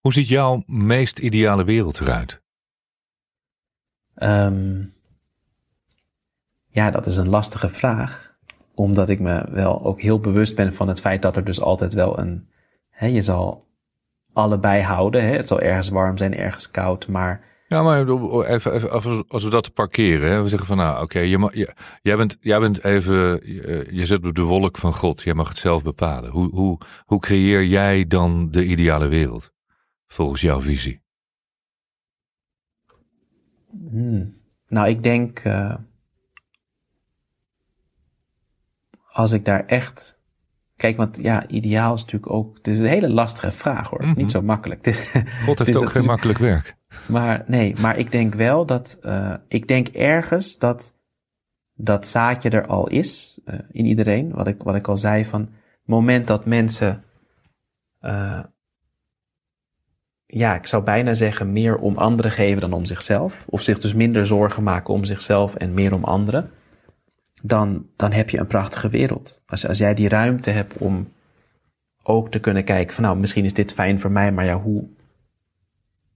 Hoe ziet jouw meest ideale wereld eruit? Um, ja, dat is een lastige vraag. Omdat ik me wel ook heel bewust ben van het feit dat er dus altijd wel een. Hè, je zal allebei houden. Hè? Het zal ergens warm zijn, ergens koud, maar... Ja, maar even, even als we dat parkeren. Hè? We zeggen van nou, oké, okay, je, jij, bent, jij bent even, je, je zit op de wolk van God. Jij mag het zelf bepalen. Hoe, hoe, hoe creëer jij dan de ideale wereld? Volgens jouw visie. Hmm. Nou, ik denk, uh, als ik daar echt Kijk, want ja, ideaal is natuurlijk ook. Het is een hele lastige vraag hoor. Het is niet mhm. zo makkelijk. Het is, God heeft ook geen makkelijk werk. Maar nee, maar ik denk wel dat. Uh, ik denk ergens dat dat zaadje er al is uh, in iedereen. Wat ik, wat ik al zei van. Het moment dat mensen. Uh, ja, ik zou bijna zeggen meer om anderen geven dan om zichzelf. Of zich dus minder zorgen maken om zichzelf en meer om anderen dan, dan heb je een prachtige wereld. Als, als jij die ruimte hebt om ook te kunnen kijken van nou, misschien is dit fijn voor mij, maar ja, hoe,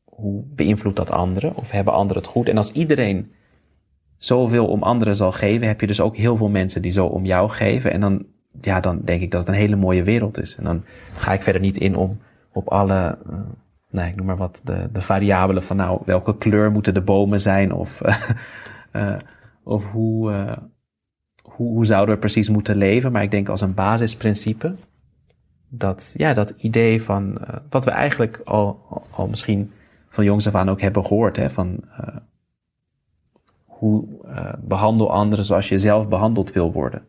hoe beïnvloedt dat anderen? Of hebben anderen het goed? En als iedereen zoveel om anderen zal geven, heb je dus ook heel veel mensen die zo om jou geven. En dan, ja, dan denk ik dat het een hele mooie wereld is. En dan ga ik verder niet in om op alle, uh, nee, ik noem maar wat, de, de variabelen van nou, welke kleur moeten de bomen zijn of, uh, of hoe, hoe, hoe zouden we precies moeten leven. Maar ik denk als een basisprincipe dat, ja, dat idee van uh, wat we eigenlijk al, al, misschien van jongs af aan ook hebben gehoord. Hè, van uh, hoe uh, behandel anderen zoals je zelf behandeld wil worden.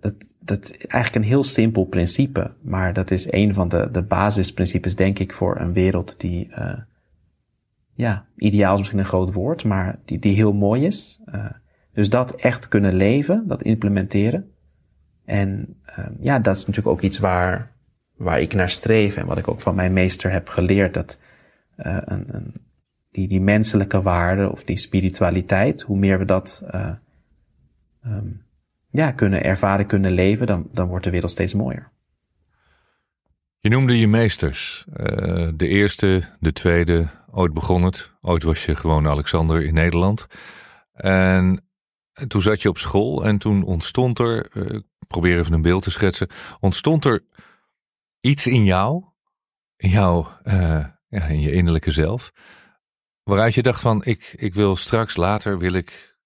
dat, dat is eigenlijk een heel simpel principe, maar dat is een van de, de basisprincipes, denk ik, voor een wereld die, ja, ideaal is misschien een groot woord, maar die, die heel mooi is. Dus dat echt kunnen leven, dat implementeren. En uh, ja, dat is natuurlijk ook iets waar, waar ik naar streef en wat ik ook van mijn meester heb geleerd. Dat uh, een, een, die, die menselijke waarde of die spiritualiteit, hoe meer we dat uh, um, ja, kunnen ervaren, kunnen leven, dan, dan wordt de wereld steeds mooier. Je noemde je meesters. de eerste, de tweede, ooit begon het. Ooit was je gewoon Alexander in Nederland. En en toen zat je op school en toen ontstond er, uh, ik probeer even een beeld te schetsen, ontstond er iets in jou, in ja, in je innerlijke zelf, waaruit je dacht van, ik, ik wil straks later, wil ik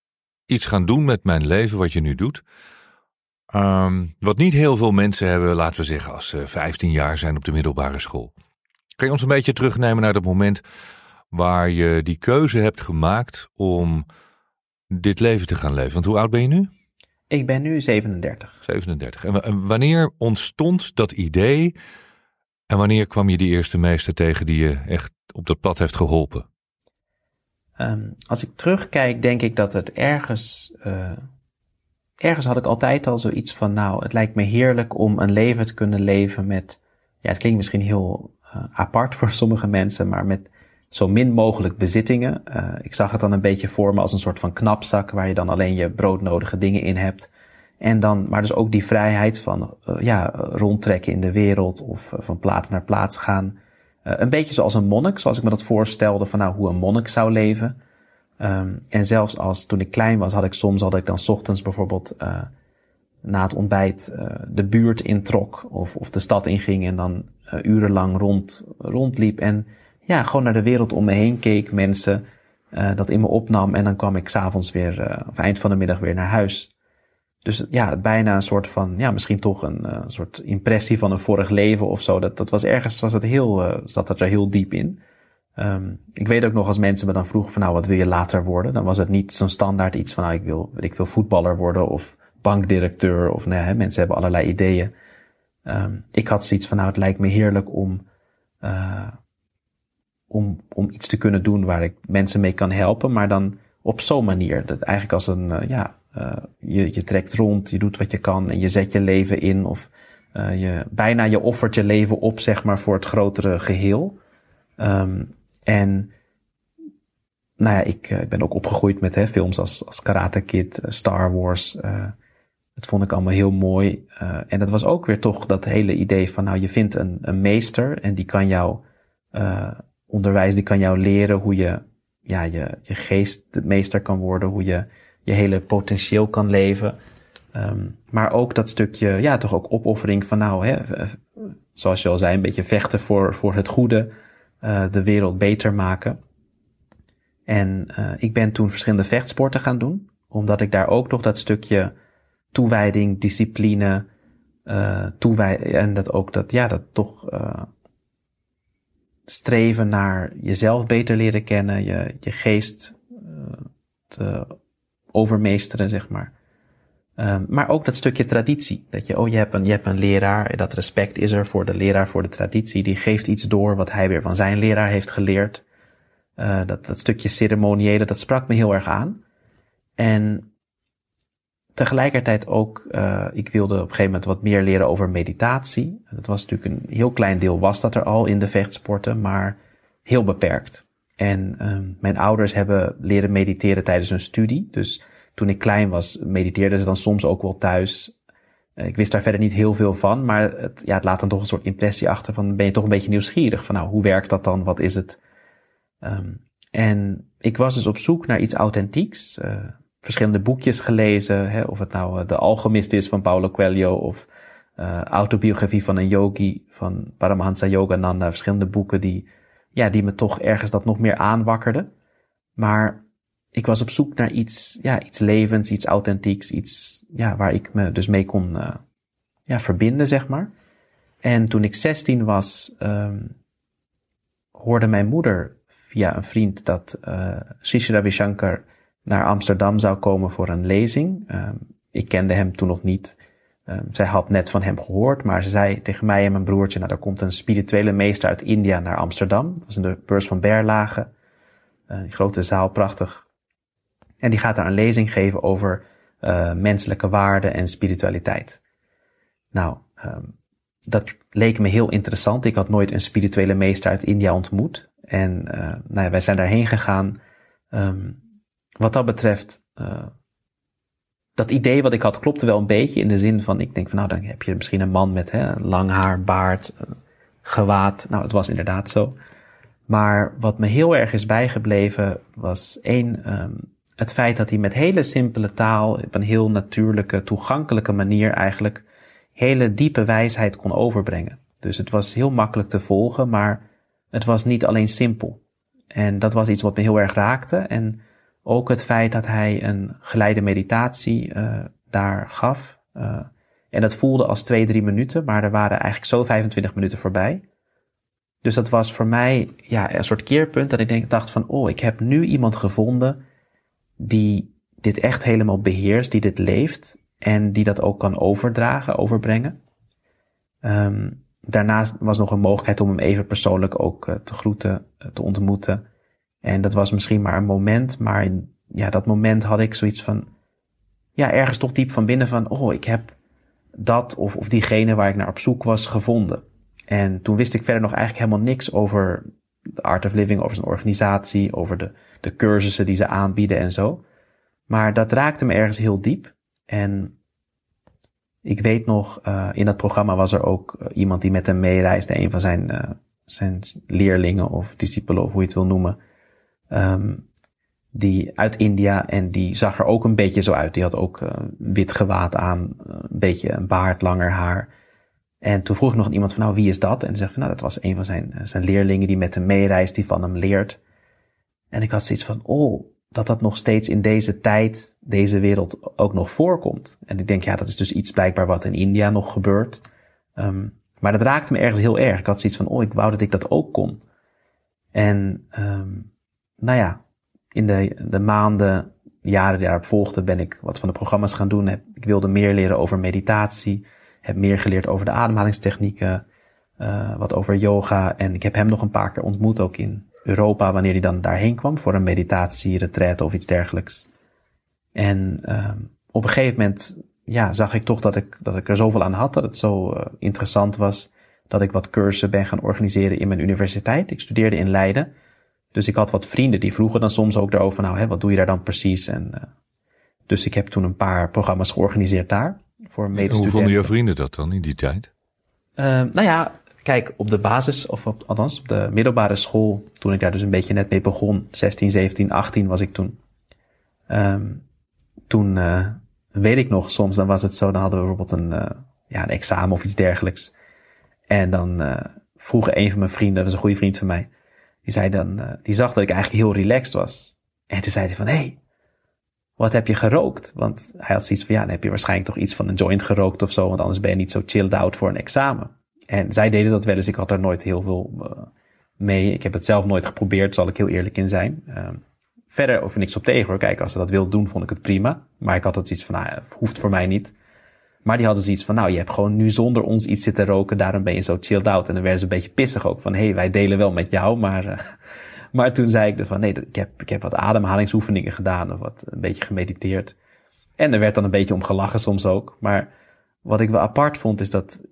iets gaan doen met mijn leven, wat je nu doet. Um, wat niet heel veel mensen hebben, laten we zeggen, als ze 15 jaar zijn op de middelbare school. Kan je ons een beetje terugnemen naar dat moment waar je die keuze hebt gemaakt om dit leven te gaan leven. Want hoe oud ben je nu? Ik ben nu 37. 37. En wanneer ontstond dat idee? En wanneer kwam je die eerste meester tegen die je echt op dat pad heeft geholpen? Um, als ik terugkijk, denk ik dat het ergens, uh, ergens had ik altijd al zoiets van, nou, het lijkt me heerlijk om een leven te kunnen leven met, ja, het klinkt misschien heel uh, apart voor sommige mensen, maar met zo min mogelijk bezittingen. Uh, ik zag het dan een beetje voor me als een soort van knapzak waar je dan alleen je broodnodige dingen in hebt. En dan, maar dus ook die vrijheid van uh, ja, rondtrekken in de wereld of uh, van plaats naar plaats gaan. een beetje zoals een monnik, zoals ik me dat voorstelde van nou hoe een monnik zou leven. Um, en zelfs als toen ik klein was, had ik soms had ik dan ochtends bijvoorbeeld na het ontbijt de buurt introk of, of de stad inging en dan urenlang rond, rondliep. En ja, gewoon naar de wereld om me heen keek, mensen, uh, dat in me opnam en dan kwam ik s'avonds weer, uh, of eind van de middag weer naar huis. Dus ja, bijna een soort van, ja, misschien toch een uh, soort impressie van een vorig leven of zo. Dat, dat was ergens, was het heel, zat dat er heel diep in. Um, ik weet ook nog als mensen me dan vroegen van nou, wat wil je later worden? Dan was het niet zo'n standaard iets van nou, ik wil, ik wil voetballer worden of bankdirecteur of nee, hè, mensen hebben allerlei ideeën. Um, ik had zoiets van nou, het lijkt me heerlijk om, om, om iets te kunnen doen waar ik mensen mee kan helpen, maar dan op zo'n manier. Dat eigenlijk als een, uh, ja, uh, je, je trekt rond, je doet wat je kan en je zet je leven in of uh, je, bijna je offert je leven op, zeg maar, voor het grotere geheel. Um, en nou ja, ik, ik ben ook opgegroeid met hè, films als, als Karate Kid, Star Wars. dat vond ik allemaal heel mooi. en dat was ook weer toch dat hele idee van, nou, je vindt een, een meester en die kan jou onderwijs die kan jou leren hoe je, ja, je, je geest meester kan worden, hoe je je hele potentieel kan leven. Um, maar ook dat stukje, ja, toch ook opoffering van nou, hè, zoals je al zei, een beetje vechten voor, voor het goede, uh, de wereld beter maken. En uh, ik ben toen verschillende vechtsporten gaan doen, omdat ik daar ook nog dat stukje toewijding, discipline, uh, toewijding, en dat ook dat, ja, dat toch streven naar jezelf beter leren kennen, je, je geest uh, te overmeesteren, zeg maar. Um, maar ook dat stukje traditie. Dat je, oh, je hebt, een, je hebt een leraar, dat respect is er voor de leraar, voor de traditie. Die geeft iets door wat hij weer van zijn leraar heeft geleerd. Uh, dat, dat stukje ceremoniële, dat sprak me heel erg aan. En tegelijkertijd ook, uh, ik wilde op een gegeven moment wat meer leren over meditatie. Dat was natuurlijk een heel klein deel was dat er al in de vechtsporten, maar heel beperkt. En um, mijn ouders hebben leren mediteren tijdens hun studie. Dus toen ik klein was, mediteerden ze dan soms ook wel thuis. Uh, ik wist daar verder niet heel veel van, maar het, ja, het laat dan toch een soort impressie achter van ben je toch een beetje nieuwsgierig van nou, hoe werkt dat dan? Wat is het? Um, en ik was dus op zoek naar iets authentieks. Uh, verschillende boekjes gelezen. Hè, of het nou eh, De Alchemist is van Paulo Coelho of uh, Autobiografie van een yogi van Paramahansa Yogananda. Verschillende boeken die, ja, die me toch ergens dat nog meer aanwakkerden. Maar ik was op zoek naar iets, ja, iets levens, iets authentieks, iets ja, waar ik me dus mee kon uh, ja, verbinden, zeg maar. En toen ik 16 was, um, hoorde mijn moeder via een vriend dat uh, Sri naar Amsterdam zou komen voor een lezing. Um, ik kende hem toen nog niet. Um, zij had net van hem gehoord, maar ze zei tegen mij en mijn broertje, nou, er komt een spirituele meester uit India naar Amsterdam. Dat was in de beurs van Berlage. Die grote zaal, prachtig. En die gaat daar een lezing geven over uh, menselijke waarden en spiritualiteit. Nou, um, dat leek me heel interessant. Ik had nooit een spirituele meester uit India ontmoet. En uh, nou ja, wij zijn daarheen gegaan. Wat dat betreft, uh, dat idee wat ik had klopte wel een beetje in de zin van, ik denk van nou, dan heb je misschien een man met hè, lang haar, baard, gewaad. Nou, het was inderdaad zo. Maar wat me heel erg is bijgebleven was één, um, het feit dat hij met hele simpele taal, op een heel natuurlijke, toegankelijke manier eigenlijk hele diepe wijsheid kon overbrengen. Dus het was heel makkelijk te volgen, maar het was niet alleen simpel. En dat was iets wat me heel erg raakte. En ook het feit dat hij een geleide meditatie uh, daar gaf. Uh, en dat voelde als twee, drie minuten, maar er waren eigenlijk zo 25 minuten voorbij. Dus dat was voor mij ja, een soort keerpunt dat ik denk, dacht van, oh, ik heb nu iemand gevonden die dit echt helemaal beheerst, die dit leeft en die dat ook kan overdragen, overbrengen. Um, daarnaast was nog een mogelijkheid om hem even persoonlijk ook uh, te groeten, te ontmoeten. En dat was misschien maar een moment, maar in ja, dat moment had ik zoiets van, ja, ergens toch diep van binnen van, oh, ik heb dat of, of diegene waar ik naar op zoek was gevonden. En toen wist ik verder nog eigenlijk helemaal niks over de Art of Living, over zijn organisatie, over de, de cursussen die ze aanbieden en zo. Maar dat raakte me ergens heel diep. En ik weet nog, uh, in dat programma was er ook uh, iemand die met hem meereisde, een van zijn, uh, zijn leerlingen of discipelen, of hoe je het wil noemen. Um, die uit India en die zag er ook een beetje zo uit. Die had ook wit gewaad aan, een beetje een baard, langer haar. En toen vroeg ik nog iemand van, nou, wie is dat? En die zegt van, nou, dat was een van zijn, zijn leerlingen die met hem meereist, die van hem leert. En ik had zoiets van, oh, dat dat nog steeds in deze tijd, deze wereld ook nog voorkomt. En ik denk, ja, dat is dus iets blijkbaar wat in India nog gebeurt. Um, maar dat raakte me ergens heel erg. Ik had zoiets van, oh, ik wou dat ik dat ook kon. En, um, nou ja, in de, de maanden, jaren die daarop volgden, ben ik wat van de programma's gaan doen. Ik wilde meer leren over meditatie. Heb meer geleerd over de ademhalingstechnieken. Uh, wat over yoga. En ik heb hem nog een paar keer ontmoet, ook in Europa, wanneer hij dan daarheen kwam voor een meditatie, of iets dergelijks. En uh, op een gegeven moment ja, zag ik toch dat ik, dat ik er zoveel aan had, dat het zo uh, interessant was, dat ik wat cursussen ben gaan organiseren in mijn universiteit. Ik studeerde in Leiden. Dus ik had wat vrienden die vroegen dan soms ook daarover, nou, hè, wat doe je daar dan precies? En, uh, dus ik heb toen een paar programma's georganiseerd daar. Voor medestudenten. Hoe vonden je vrienden dat dan in die tijd? Uh, nou ja, kijk, op de basis, of op, althans op de middelbare school, toen ik daar dus een beetje net mee begon, 16, 17, 18 was ik toen. Um, toen uh, weet ik nog, soms dan was het zo, dan hadden we bijvoorbeeld een, uh, ja, een examen of iets dergelijks. En dan uh, vroeg een van mijn vrienden, dat was een goede vriend van mij, die zei dan, die zag dat ik eigenlijk heel relaxed was. En toen zei hij van, hé, hey, wat heb je gerookt? Want hij had zoiets van, ja, dan heb je waarschijnlijk toch iets van een joint gerookt of zo, want anders ben je niet zo chilled out voor een examen. En zij deden dat wel eens. Ik had er nooit heel veel uh, mee. Ik heb het zelf nooit geprobeerd, zal ik heel eerlijk in zijn. Uh, verder over niks op tegen hoor. Kijk, als ze dat wilden doen, vond ik het prima. Maar ik had het iets van, nou, hoeft voor mij niet. Maar die hadden zoiets van, nou, je hebt gewoon nu zonder ons iets zitten roken, daarom ben je zo chilled out. En dan werden ze een beetje pissig ook van, hé, hey, wij delen wel met jou, maar... Uh, maar toen zei ik er van, nee, ik heb, ik heb wat ademhalingsoefeningen gedaan of wat een beetje gemediteerd. En er werd dan een beetje om gelachen soms ook. Maar wat ik wel apart vond is dat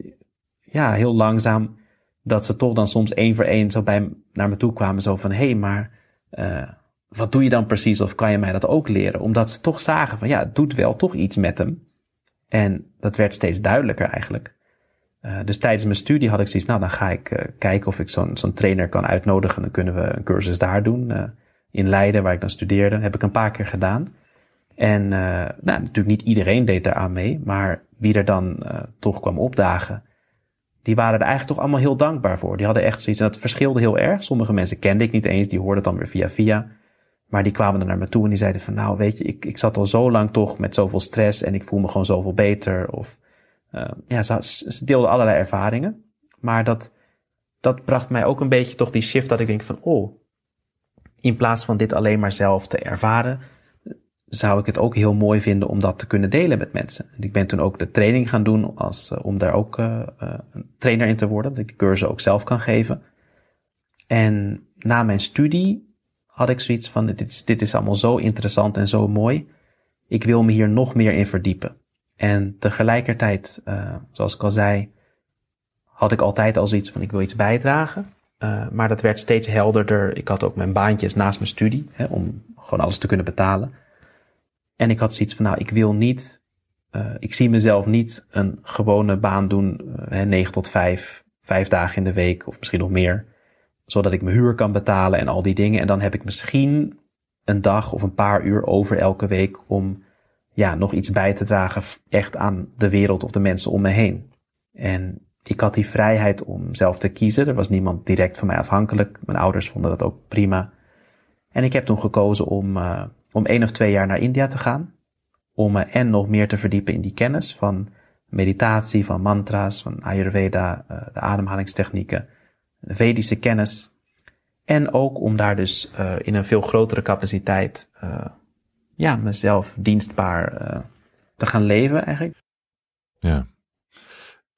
ja, heel langzaam dat ze toch dan soms één voor één zo bij naar me toe kwamen. Zo van, hé, hey, maar uh, wat doe je dan precies? Of kan je mij dat ook leren? Omdat ze toch zagen van, ja, het doet wel toch iets met hem. En dat werd steeds duidelijker eigenlijk. Uh, dus tijdens mijn studie had ik zoiets, nou, dan ga ik uh, kijken of ik zo'n trainer kan uitnodigen. Dan kunnen we een cursus daar doen. in Leiden, waar ik dan studeerde, heb ik een paar keer gedaan. En nou, natuurlijk niet iedereen deed daar mee, maar wie er dan toch kwam opdagen, die waren er eigenlijk toch allemaal heel dankbaar voor. Die hadden echt zoiets, en dat verschilde heel erg. Sommige mensen kende ik niet eens, die hoorden het dan weer via via. Maar die kwamen er naar me toe en die zeiden van, nou weet je, ik, ik zat al zo lang toch met zoveel stress en ik voel me gewoon zoveel beter. Of, uh, ja, ze, deelden allerlei ervaringen. Maar dat, dat bracht mij ook een beetje toch die shift dat ik denk van, oh, in plaats van dit alleen maar zelf te ervaren, zou ik het ook heel mooi vinden om dat te kunnen delen met mensen. Ik ben toen ook de training gaan doen als, uh, om daar ook uh, uh, een trainer in te worden, dat ik de cursus ook zelf kan geven. En na mijn studie had ik zoiets van, dit is, dit is allemaal zo interessant en zo mooi. Ik wil me hier nog meer in verdiepen. En tegelijkertijd, zoals ik al zei, had ik altijd al zoiets van, ik wil iets bijdragen. maar dat werd steeds helderder. Ik had ook mijn baantjes naast mijn studie, hè, om gewoon alles te kunnen betalen. En ik had zoiets van, nou, ik wil niet, uh, ik zie mezelf niet een gewone baan doen, uh, 9 tot 5, vijf dagen in de week of misschien nog meer, zodat ik mijn huur kan betalen en al die dingen. En dan heb ik misschien een dag of een paar uur over elke week om ja, nog iets bij te dragen echt aan de wereld of de mensen om me heen. En ik had die vrijheid om zelf te kiezen. Er was niemand direct van mij afhankelijk. Mijn ouders vonden dat ook prima. En ik heb toen gekozen om, uh, om één of twee jaar naar India te gaan. Om me en nog meer te verdiepen in die kennis van meditatie, van mantra's, van Ayurveda, uh, de ademhalingstechnieken, de Vedische kennis. En ook om daar dus uh, in een veel grotere capaciteit ja, mezelf dienstbaar te gaan leven eigenlijk. Ja.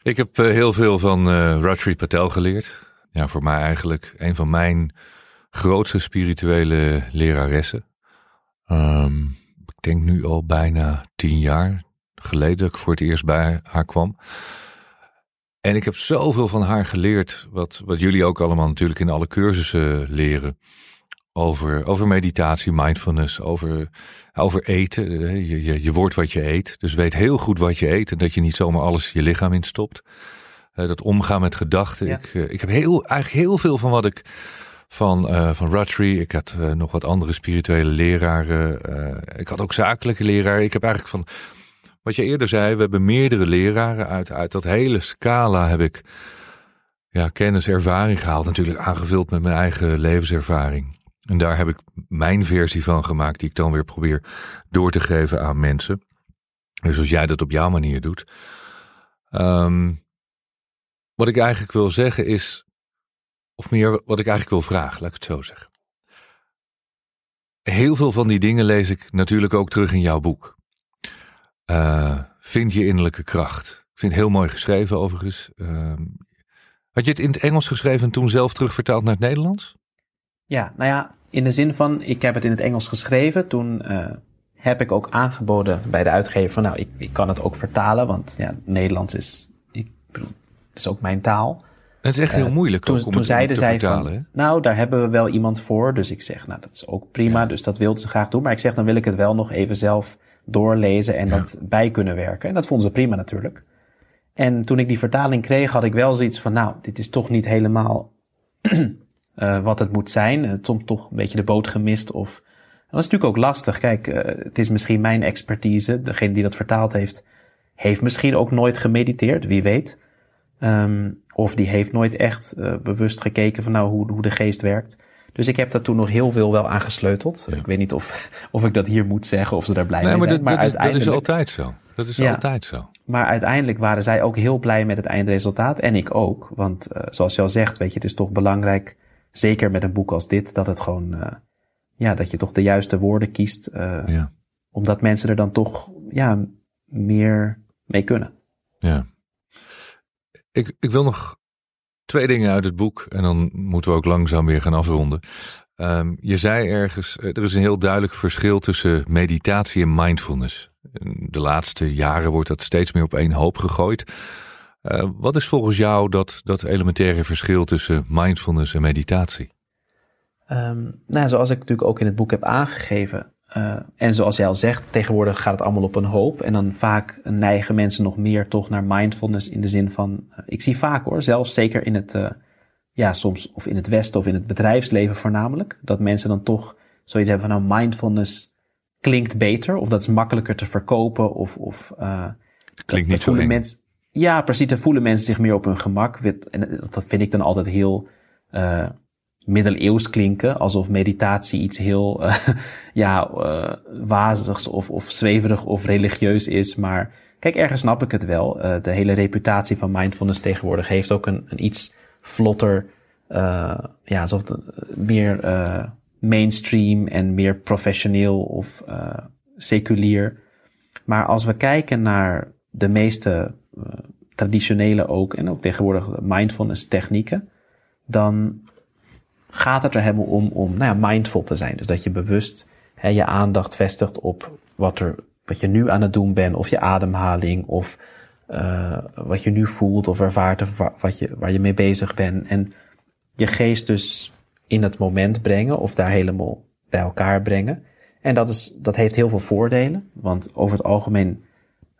Ik heb heel veel van Rajri Patel geleerd. Ja, voor mij eigenlijk een van mijn grootste spirituele leraressen. Ehm, ik denk nu al bijna tien jaar geleden dat ik voor het eerst bij haar kwam. En ik heb zoveel van haar geleerd, wat, wat jullie ook allemaal natuurlijk in alle cursussen leren. Over, over meditatie, mindfulness, over, over eten. Je, je, je wordt wat je eet. Dus weet heel goed wat je eet en dat je niet zomaar alles je lichaam instopt. Uh, dat omgaan met gedachten. Ik, uh, ik heb heel, eigenlijk heel veel van wat ik van, uh, van Rutry. Ik had nog wat andere spirituele leraren. ik had ook zakelijke leraren. Ik heb eigenlijk van wat je eerder zei, we hebben meerdere leraren uit, uit dat hele scala heb ik ja, kennis, ervaring gehaald. Natuurlijk aangevuld met mijn eigen levenservaring. En daar heb ik mijn versie van gemaakt, die ik dan weer probeer door te geven aan mensen. Dus als jij dat op jouw manier doet. Um, wat ik eigenlijk wil zeggen is, of meer wat ik eigenlijk wil vragen, laat ik het zo zeggen. Heel veel van die dingen lees ik natuurlijk ook terug in jouw boek. Uh, vind je innerlijke kracht. Ik vind het heel mooi geschreven overigens. Uh, had je het in het Engels geschreven en toen zelf terugvertaald naar het Nederlands? Ja, nou ja, in de zin van, ik heb het in het Engels geschreven. Toen uh, heb ik ook aangeboden bij de uitgever van, nou, ik, ik kan het ook vertalen. Want ja, Nederlands is, ik bedoel, het is ook mijn taal. Het is echt heel moeilijk toen, ook om toen het zeiden te zij vertalen. van, nou, daar hebben we wel iemand voor. Dus ik zeg, nou, dat is ook prima. Ja. Dus dat wilden ze graag doen. Maar ik zeg, dan wil ik het wel nog even zelf doorlezen en dat bij kunnen werken. En dat vonden ze prima natuurlijk. En toen ik die vertaling kreeg, had ik wel zoiets van, nou, dit is toch niet helemaal eh, wat het moet zijn. Uh, soms toch een beetje de boot gemist. Of dat is natuurlijk ook lastig. Kijk, eh, het is misschien mijn expertise. Degene die dat vertaald heeft, heeft misschien ook nooit gemediteerd, wie weet. Ehm, of die heeft nooit echt eh, bewust gekeken van nou hoe, hoe de geest werkt. Dus ik heb daar toen nog heel veel wel aan gesleuteld. Ja. Ik weet niet of, of ik dat hier moet zeggen of ze daar blij Nee, mee maar, zijn. dat, dat, is- dat is uiteindelijk- altijd zo. Dat is Ja. altijd zo. maar uiteindelijk waren zij ook heel blij met het eindresultaat. En ik ook. Want eh, zoals je al zegt, weet je, het is toch belangrijk, zeker met een boek als dit, dat het gewoon, eh, ja, dat je toch de juiste woorden kiest. eh, Ja. Omdat mensen er dan toch, ja, meer mee kunnen. Ja. Ik, ik wil nog twee dingen uit het boek en dan moeten we ook langzaam weer gaan afronden. Ehm, je zei ergens, eh, er is een heel duidelijk verschil tussen meditatie en mindfulness. De laatste jaren wordt dat steeds meer op één hoop gegooid. Eh, wat is volgens jou dat, dat elementaire verschil tussen mindfulness en meditatie? Ehm, nou, zoals ik natuurlijk ook in het boek heb aangegeven. Eh, en zoals jij al zegt, tegenwoordig gaat het allemaal op een hoop. En dan vaak neigen mensen nog meer toch naar mindfulness in de zin van. eh, ik zie vaak hoor, zelfs zeker in het. eh, ja, soms of in het Westen of in het bedrijfsleven voornamelijk. Dat mensen dan toch zoiets hebben van nou, mindfulness klinkt beter. Of dat is makkelijker te verkopen. Of. of Klinkt niet zo mensen, Ja, precies. Dan voelen mensen zich meer op hun gemak. En dat vind ik dan altijd heel middeleeuws klinken. Alsof meditatie iets heel eh, ja, eh, wazigs of, of zweverig of religieus is. Maar kijk, ergens snap ik het wel. Eh, de hele reputatie van mindfulness tegenwoordig heeft ook een, een iets vlotter, ja, alsof meer mainstream en meer professioneel of seculier. Maar als we kijken naar de meeste traditionele ook en ook tegenwoordig mindfulness technieken, dan gaat het er helemaal om om nou ja, mindful te zijn. Dus dat je bewust hè, je aandacht vestigt op wat, er, wat je nu aan het doen bent, of je ademhaling, of eh, wat je nu voelt of ervaart, of wa- wat je, waar je mee bezig bent. En je geest dus in het moment brengen, of daar helemaal bij elkaar brengen. En dat, is, dat heeft heel veel voordelen, want over het algemeen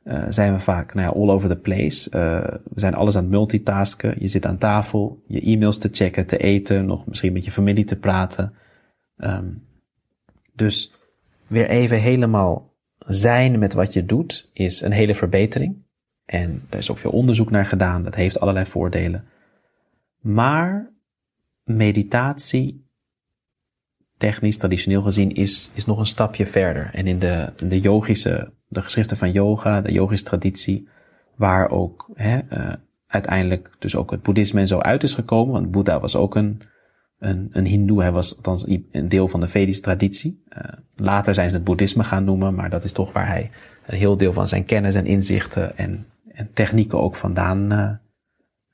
eh, zijn we vaak nou ja, all over the place. Eh, we zijn alles aan het multitasken. Je zit aan tafel, je e-mails te checken, te eten, nog misschien met je familie te praten. Ehm, dus weer even helemaal zijn met wat je doet is een hele verbetering. En daar is ook veel onderzoek naar gedaan. Dat heeft allerlei voordelen. Maar meditatie, technisch, traditioneel gezien, is, is nog een stapje verder. En in de, in de yogische, de geschriften van yoga, de yogische traditie, waar ook hè, eh, uiteindelijk dus ook het boeddhisme en zo uit is gekomen. Want Boeddha was ook een, een, een hindoe, hij was althans een deel van de Vedische traditie. Eh, later zijn ze het boeddhisme gaan noemen, maar dat is toch waar hij een heel deel van zijn kennis en inzichten en, en technieken ook vandaan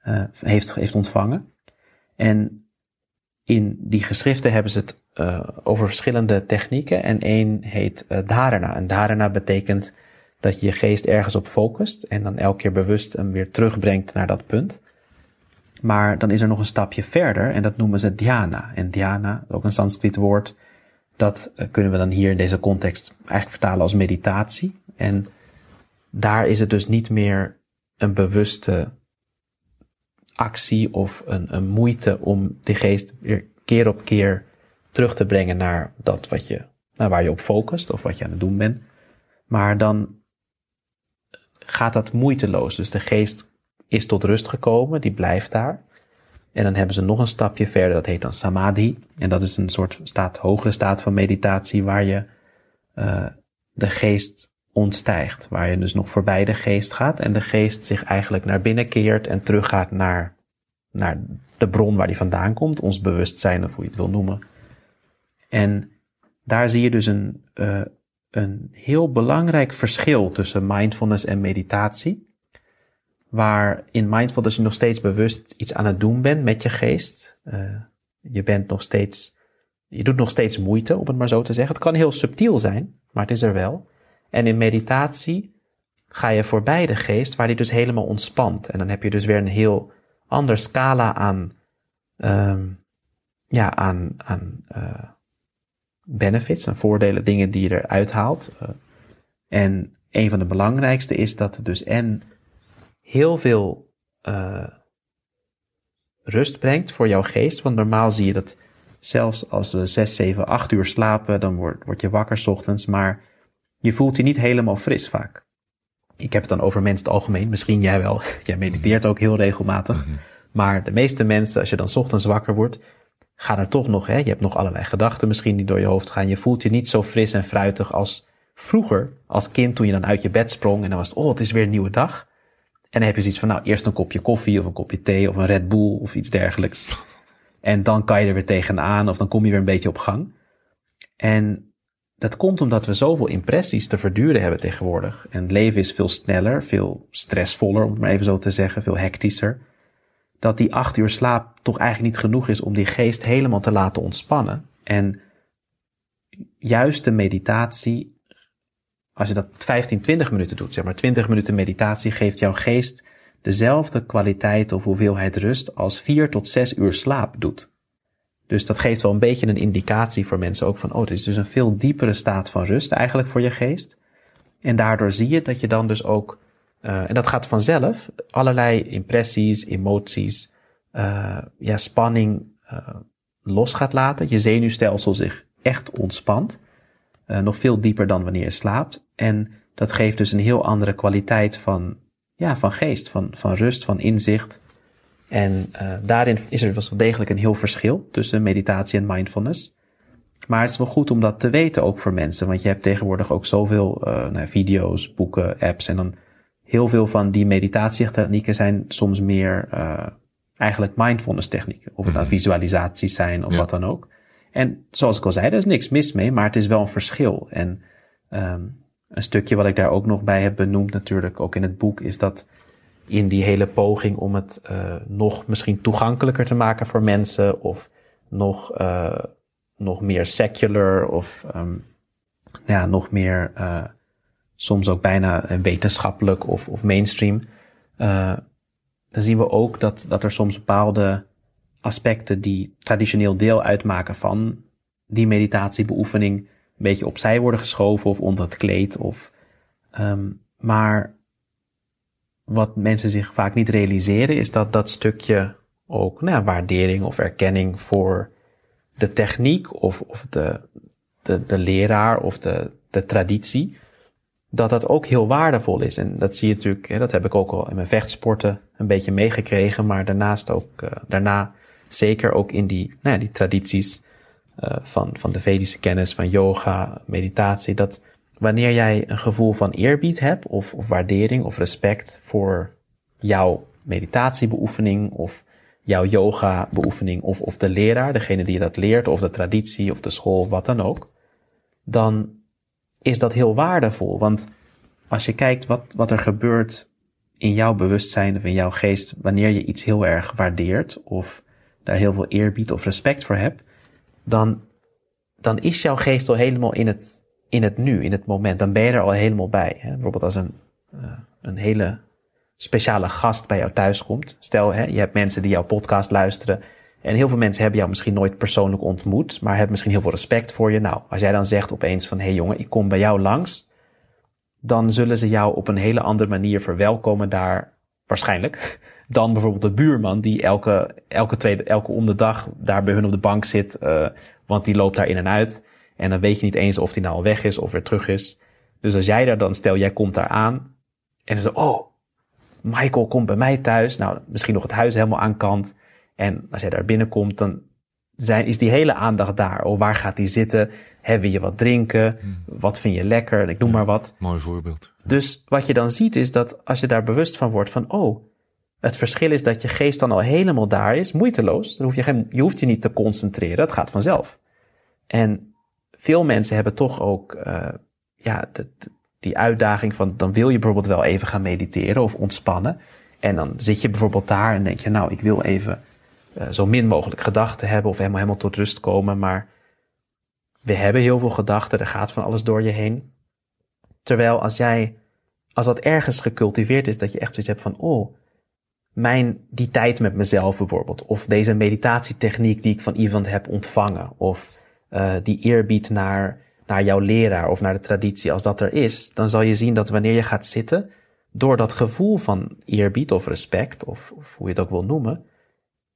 eh, heeft, heeft ontvangen. En in die geschriften hebben ze het uh, over verschillende technieken. En één heet uh, dharana. En dharana betekent dat je je geest ergens op focust en dan elke keer bewust hem weer terugbrengt naar dat punt. Maar dan is er nog een stapje verder en dat noemen ze dhyana. En dhyana, ook een Sanskriet woord, dat uh, kunnen we dan hier in deze context eigenlijk vertalen als meditatie. En daar is het dus niet meer een bewuste actie of een, een moeite om die geest weer keer op keer terug te brengen naar dat wat je, naar waar je op focust of wat je aan het doen bent. Maar dan gaat dat moeiteloos. Dus de geest is tot rust gekomen, die blijft daar. En dan hebben ze nog een stapje verder, dat heet dan samadhi. En dat is een soort staat, hogere staat van meditatie waar je uh, de geest ontstijgt. Waar je dus nog voorbij de geest gaat en de geest zich eigenlijk naar binnen keert en teruggaat naar, naar de bron waar die vandaan komt, ons bewustzijn of hoe je het wil noemen. En daar zie je dus een, uh, een heel belangrijk verschil tussen mindfulness en meditatie. Waar in mindfulness je nog steeds bewust iets aan het doen bent met je geest. Uh, je bent nog steeds, je doet nog steeds moeite, om het maar zo te zeggen. Het kan heel subtiel zijn, maar het is er wel. En in meditatie ga je voorbij de geest, waar die dus helemaal ontspant. En dan heb je dus weer een heel ander scala aan, um, ja, aan, aan uh, benefits en voordelen, dingen die je eruit haalt. Uh, en een van de belangrijkste is dat het dus en heel veel uh, rust brengt voor jouw geest. Want normaal zie je dat zelfs als we 6, 7, 8 uur slapen, dan word, word je wakker s ochtends, maar je voelt je niet helemaal fris vaak. Ik heb het dan over mensen het algemeen, misschien jij wel. Jij mediteert ook heel regelmatig. Mhm. Maar de meeste mensen, als je dan ochtends wakker wordt, gaan er toch nog, hè, je hebt nog allerlei gedachten misschien die door je hoofd gaan. Je voelt je niet zo fris en fruitig als vroeger, als kind, toen je dan uit je bed sprong en dan was het, oh, het is weer een nieuwe dag. En dan heb je zoiets van, nou, eerst een kopje koffie of een kopje thee of een Red Bull of iets dergelijks. En dan kan je er weer tegenaan of dan kom je weer een beetje op gang. En dat komt omdat we zoveel impressies te verduren hebben tegenwoordig. En het leven is veel sneller, veel stressvoller, om het maar even zo te zeggen, veel hectischer. Dat die acht uur slaap toch eigenlijk niet genoeg is om die geest helemaal te laten ontspannen. En juist de meditatie, als je dat 15, 20 minuten doet, zeg maar 20 minuten meditatie, geeft jouw geest dezelfde kwaliteit of hoeveelheid rust als 4 tot 6 uur slaap doet. Dus dat geeft wel een beetje een indicatie voor mensen ook van, oh, het is dus een veel diepere staat van rust eigenlijk voor je geest. En daardoor zie je dat je dan dus ook, uh, en dat gaat vanzelf, allerlei impressies, emoties, uh, ja, spanning uh, los gaat laten. Je zenuwstelsel zich echt ontspant. nog veel dieper dan wanneer je slaapt. En dat geeft dus een heel andere kwaliteit van, ja, van geest, van, van rust, van inzicht. En daarin is er wel degelijk een heel verschil tussen meditatie en mindfulness. Maar het is wel goed om dat te weten ook voor mensen. Want je hebt tegenwoordig ook zoveel uh, video's, boeken, apps. En dan heel veel van die meditatietechnieken zijn soms meer uh, eigenlijk mindfulness technieken. Of het dan mhm. visualisaties zijn of ja. wat dan ook. En zoals ik al zei, er is niks mis mee, maar het is wel een verschil. En um, een stukje wat ik daar ook nog bij heb benoemd natuurlijk, ook in het boek, is dat in die hele poging om het uh, nog misschien toegankelijker te maken voor mensen of nog, uh, nog meer secular of um, ja, nog meer uh, soms ook bijna wetenschappelijk of, of mainstream. dan zien we ook dat, dat er soms bepaalde aspecten die traditioneel deel uitmaken van die meditatiebeoefening een beetje opzij worden geschoven of onder het kleed. Of, um, maar wat mensen zich vaak niet realiseren, is dat dat stukje ook nou, waardering of erkenning voor de techniek of, of de, de, de leraar of de, de traditie, dat dat ook heel waardevol is. En dat zie je natuurlijk, hè, dat heb ik ook al in mijn vechtsporten een beetje meegekregen, maar daarnaast ook, uh, daarna zeker ook in die, nou ja, die tradities uh, van, van de Vedische kennis, van yoga, meditatie, dat wanneer jij een gevoel van eerbied hebt of, of waardering of respect voor jouw meditatiebeoefening of jouw yoga beoefening of, of de leraar, degene die je dat leert of de traditie of de school wat dan ook, dan is dat heel waardevol. Want als je kijkt wat, wat er gebeurt in jouw bewustzijn of in jouw geest wanneer je iets heel erg waardeert of daar heel veel eerbied of respect voor heb, dan, dan is jouw geest al helemaal in het, in het nu, in het moment. Dan ben je er al helemaal bij. Hè? Bijvoorbeeld als een, uh, een hele speciale gast bij jou thuis komt. Stel, hè, je hebt mensen die jouw podcast luisteren. En heel veel mensen hebben jou misschien nooit persoonlijk ontmoet, maar hebben misschien heel veel respect voor je. Nou, als jij dan zegt opeens van, hé hey jongen, ik kom bij jou langs, dan zullen ze jou op een hele andere manier verwelkomen daar, waarschijnlijk, dan bijvoorbeeld de buurman die elke, elke, tweede, elke om de dag daar bij hun op de bank zit, uh, want die loopt daar in en uit. En dan weet je niet eens of die nou al weg is of weer terug is. Dus als jij daar dan, stel jij komt daar aan en ze oh, Michael komt bij mij thuis. Nou, misschien nog het huis helemaal aan kant. En als jij daar binnenkomt, dan zijn, is die hele aandacht daar. Oh, waar gaat die zitten? Hebben je wat drinken? Hmm. Wat vind je lekker? Ik noem maar wat. Mooi voorbeeld. Dus wat je dan ziet is dat als je daar bewust van wordt van, oh, het verschil is dat je geest dan al helemaal daar is, moeiteloos. Dan hoef je, geen, je hoeft je niet te concentreren, dat gaat vanzelf. En veel mensen hebben toch ook uh, ja, de, die uitdaging van, dan wil je bijvoorbeeld wel even gaan mediteren of ontspannen. En dan zit je bijvoorbeeld daar en denk je, nou, ik wil even uh, zo min mogelijk gedachten hebben of helemaal, helemaal tot rust komen. Maar we hebben heel veel gedachten, er gaat van alles door je heen. Terwijl als jij, als dat ergens gecultiveerd is, dat je echt zoiets hebt van, oh, mijn, die tijd met mezelf bijvoorbeeld, of deze meditatietechniek die ik van iemand heb ontvangen, of uh, die eerbied naar, naar jouw leraar of naar de traditie, als dat er is, dan zal je zien dat wanneer je gaat zitten, door dat gevoel van eerbied of respect, of, of hoe je het ook wil noemen,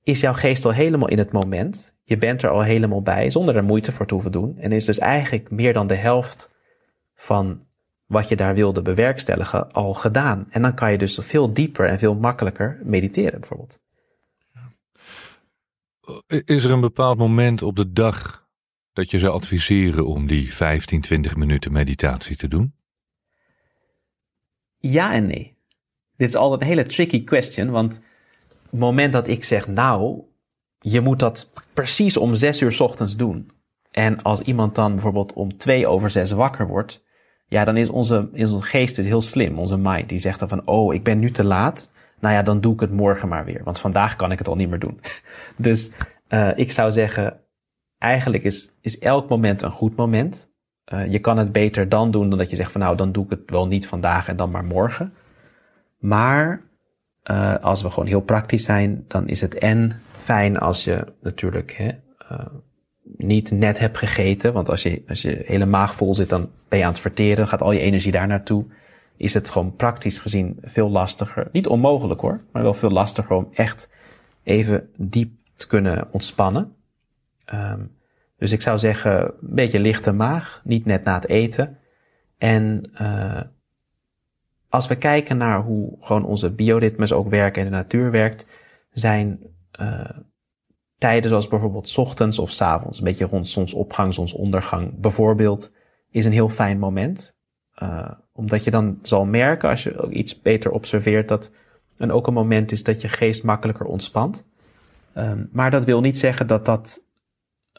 is jouw geest al helemaal in het moment. Je bent er al helemaal bij, zonder er moeite voor te hoeven doen. En is dus eigenlijk meer dan de helft van wat je daar wilde bewerkstelligen al gedaan. En dan kan je dus veel dieper en veel makkelijker mediteren, bijvoorbeeld. Is er een bepaald moment op de dag dat je zou adviseren om die 15, 20 minuten meditatie te doen? Ja en nee. Dit is altijd een hele tricky question, want het moment dat ik zeg, nou, je moet dat precies om zes uur ochtends doen. En als iemand dan bijvoorbeeld om twee over zes wakker wordt, ja, dan is onze, is onze geest is heel slim, onze mind. Die zegt dan van, oh, ik ben nu te laat. Nou ja, dan doe ik het morgen maar weer. Want vandaag kan ik het al niet meer doen. dus uh, ik zou zeggen, eigenlijk is, is elk moment een goed moment. Uh, je kan het beter dan doen dan dat je zegt van, nou, dan doe ik het wel niet vandaag en dan maar morgen. Maar uh, als we gewoon heel praktisch zijn, dan is het en fijn als je natuurlijk hè, niet net hebt gegeten. Want als je, als je hele maag vol zit, dan ben je aan het verteren. gaat al je energie daar naartoe. Is het gewoon praktisch gezien veel lastiger. Niet onmogelijk hoor, maar wel veel lastiger om echt even diep te kunnen ontspannen. Um, dus ik zou zeggen, een beetje lichte maag, niet net na het eten. En uh, als we kijken naar hoe gewoon onze bioritmes ook werken en de natuur werkt, zijn uh, tijden zoals bijvoorbeeld ochtends of s avonds, een beetje rond zonsopgang, zonsondergang bijvoorbeeld, is een heel fijn moment. Uh, omdat je dan zal merken, als je iets beter observeert, dat en ook een moment is dat je geest makkelijker ontspant. Um, maar dat wil niet zeggen dat, dat,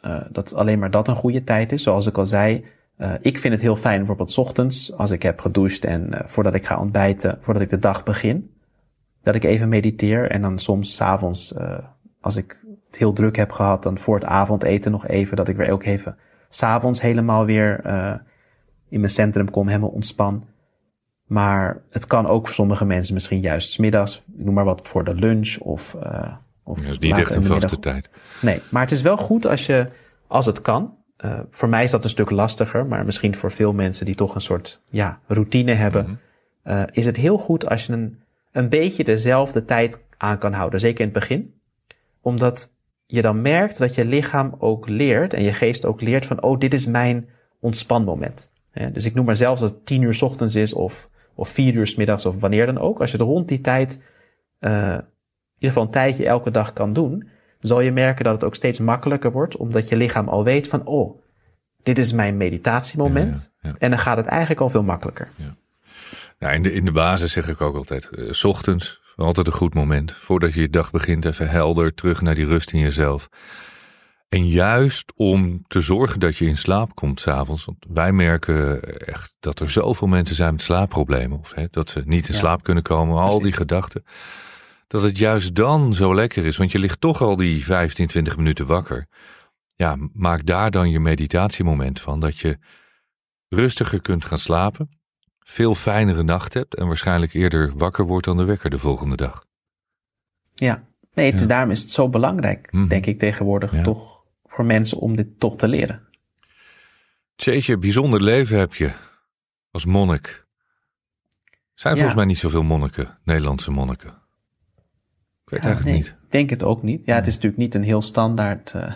uh, dat alleen maar dat een goede tijd is. Zoals ik al zei, uh, ik vind het heel fijn bijvoorbeeld ochtends, als ik heb gedoucht en voordat ik ga ontbijten, voordat ik de dag begin, dat ik even mediteer. En dan soms s avonds, als ik het heel druk heb gehad, dan voor het avondeten nog even, dat ik weer ook even s'avonds helemaal weer in mijn centrum kom, helemaal ontspan. Maar het kan ook voor sommige mensen misschien juist smiddags, ik noem maar wat voor de lunch of. Of ja, is niet echt een vaste tijd. Nee, maar het is wel goed als je, als het kan. Uh, voor mij is dat een stuk lastiger, maar misschien voor veel mensen die toch een soort ja, routine hebben, mm -hmm. is het heel goed als je een, een beetje dezelfde tijd aan kan houden. Zeker in het begin. Omdat je dan merkt dat je lichaam ook leert en je geest ook leert van, oh, dit is mijn ontspanmoment. Ja, dus ik noem maar zelfs als het tien uur s ochtends is of, of vier uur s middags of wanneer dan ook. Als je het rond die tijd, uh, in ieder geval een tijdje elke dag kan doen, zal je merken dat het ook steeds makkelijker wordt, omdat je lichaam al weet van, oh, dit is mijn meditatiemoment. Ja, ja, en dan gaat het eigenlijk al veel makkelijker. Ja. Nou, in, de, in de basis zeg ik ook altijd, uh, s ochtends altijd een goed moment. Voordat je je dag begint, even helder, terug naar die rust in jezelf. En juist om te zorgen dat je in slaap komt s'avonds. Want wij merken echt dat er zoveel mensen zijn met slaapproblemen. Of hè, dat ze niet in slaap kunnen komen. Al die gedachten. Dat het juist dan zo lekker is. Want je ligt toch al die 15, 20 minuten wakker. Ja, maak daar dan je meditatiemoment van. Dat je rustiger kunt gaan slapen. Veel fijnere nacht hebt. En waarschijnlijk eerder wakker wordt dan de wekker de volgende dag. Ja, nee, het is, daarom is het zo belangrijk, Mhm. denk ik tegenwoordig, toch voor mensen om dit toch te leren. Tjeetje, bijzonder leven heb je als monnik. Zijn Ja. volgens mij niet zoveel monniken, Nederlandse monniken. Ik weet Ja, eigenlijk nee, niet. Ik denk het ook niet. Ja, het is natuurlijk niet een heel standaard eh,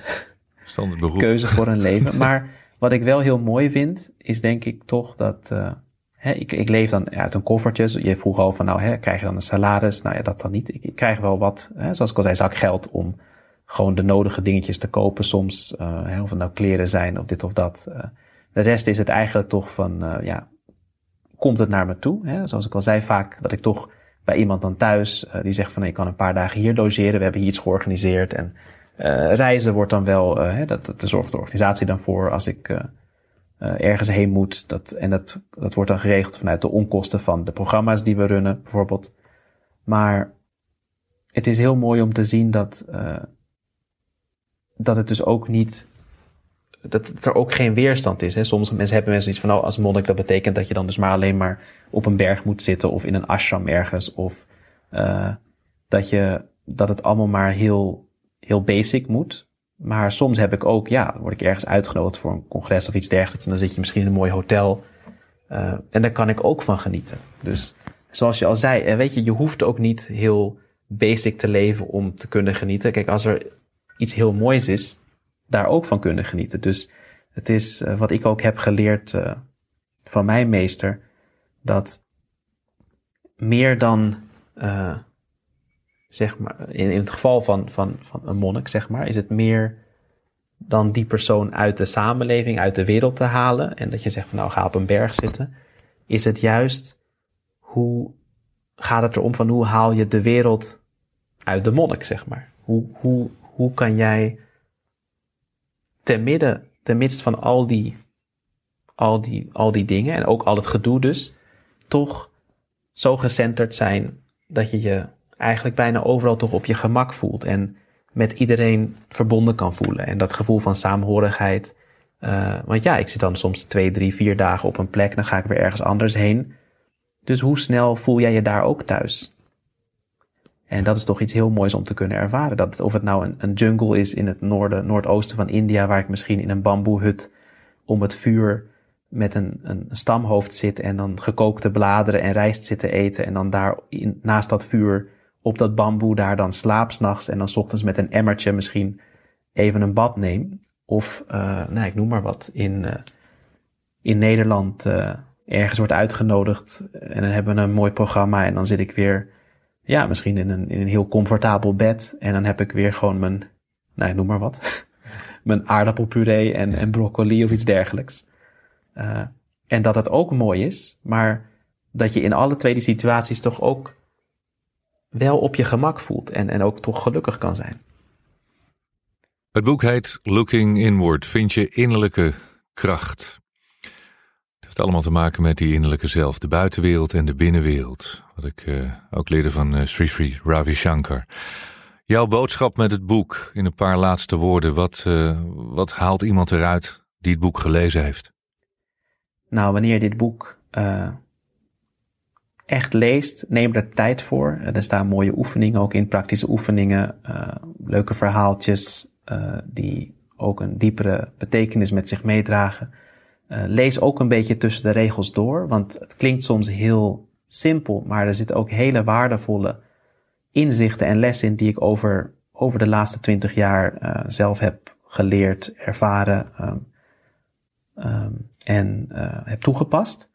Standaard beroep. keuze voor een leven. Maar wat ik wel heel mooi vind, is denk ik toch dat. eh, hè, ik, ik leef dan uit een koffertje. Je vroeg al van, nou, hè, krijg je dan een salaris? Nou ja, dat dan niet. Ik, ik krijg wel wat, hè, zoals ik al zei, zakgeld om gewoon de nodige dingetjes te kopen. Soms, hè, of het nou kleren zijn of dit of dat. De rest is het eigenlijk toch van, ja, komt het naar me toe? Hè? Zoals ik al zei, vaak dat ik toch bij iemand dan thuis, eh, die zegt van, ik kan een paar dagen hier logeren. We hebben hier iets georganiseerd en eh, reizen wordt dan wel, eh, hè, dat, dat zorgt de organisatie dan voor als ik ergens heen moet. Dat, en dat, dat wordt dan geregeld vanuit de onkosten van de programma's die we runnen, bijvoorbeeld. Maar het is heel mooi om te zien dat, dat het dus ook niet, dat er ook geen weerstand is. Hè. Sommige mensen hebben mensen iets van, nou, als monnik, dat betekent dat je dan dus maar alleen maar op een berg moet zitten of in een ashram ergens. Of eh, dat, je, dat het allemaal maar heel heel basic moet. Maar soms heb ik ook, ja, word ik ergens uitgenodigd voor een congres of iets dergelijks. En dan zit je misschien in een mooi hotel. Uh, en daar kan ik ook van genieten. Dus zoals je al zei, weet je, je hoeft ook niet heel basic te leven om te kunnen genieten. Kijk, als er iets heel moois is, daar ook van kunnen genieten. Dus het is uh, wat ik ook heb geleerd uh, van mijn meester, dat meer dan uh, zeg maar, in, in het geval van, van, van een monnik, zeg maar, is het meer dan die persoon uit de samenleving, uit de wereld te halen. En dat je zegt van nou, ga op een berg zitten. Is het juist hoe gaat het erom van hoe haal je de wereld uit de monnik, zeg maar. Hoe, hoe, hoe kan jij te midden, ten midden van al die, al, die, al die dingen en ook al het gedoe dus, toch zo gecenterd zijn dat je je eigenlijk bijna overal toch op je gemak voelt en met iedereen verbonden kan voelen. En dat gevoel van saamhorigheid. Uh, want ja, ik zit dan soms twee, drie, vier dagen op een plek, dan ga ik weer ergens anders heen. Dus hoe snel voel jij je daar ook thuis? En dat is toch iets heel moois om te kunnen ervaren. Dat of het nou een, een jungle is in het noorden, noordoosten van India, waar ik misschien in een bamboehut om het vuur met een, een stamhoofd zit en dan gekookte bladeren en rijst zitten eten en dan daar in, naast dat vuur op dat bamboe daar dan slaap s'nachts en dan s ochtends met een emmertje misschien even een bad neem. Of, uh, nou, ik noem maar wat, in, uh, in Nederland uh, ergens wordt uitgenodigd en dan hebben we een mooi programma en dan zit ik weer, ja, misschien in een, in een heel comfortabel bed en dan heb ik weer gewoon mijn, nou, noem maar wat, mijn aardappelpuree en, en broccoli of iets dergelijks. Uh, en dat het ook mooi is, maar dat je in alle twee die situaties toch ook wel op je gemak voelt en, en ook toch gelukkig kan zijn. Het boek heet Looking Inward. Vind je innerlijke kracht. Heeft allemaal te maken met die innerlijke zelf, de buitenwereld en de binnenwereld. Wat ik uh, ook leerde van uh, Sri Sri Ravi Shankar. Jouw boodschap met het boek in een paar laatste woorden. Wat, uh, wat haalt iemand eruit die het boek gelezen heeft? Nou, wanneer je dit boek echt leest, neem er tijd voor. Er staan mooie oefeningen ook in, praktische oefeningen, leuke verhaaltjes die ook een diepere betekenis met zich meedragen. Lees ook een beetje tussen de regels door, want het klinkt soms heel simpel, maar er zitten ook hele waardevolle inzichten en lessen in die ik over, over de laatste twintig jaar zelf heb geleerd, ervaren. Um, um, en uh, heb toegepast.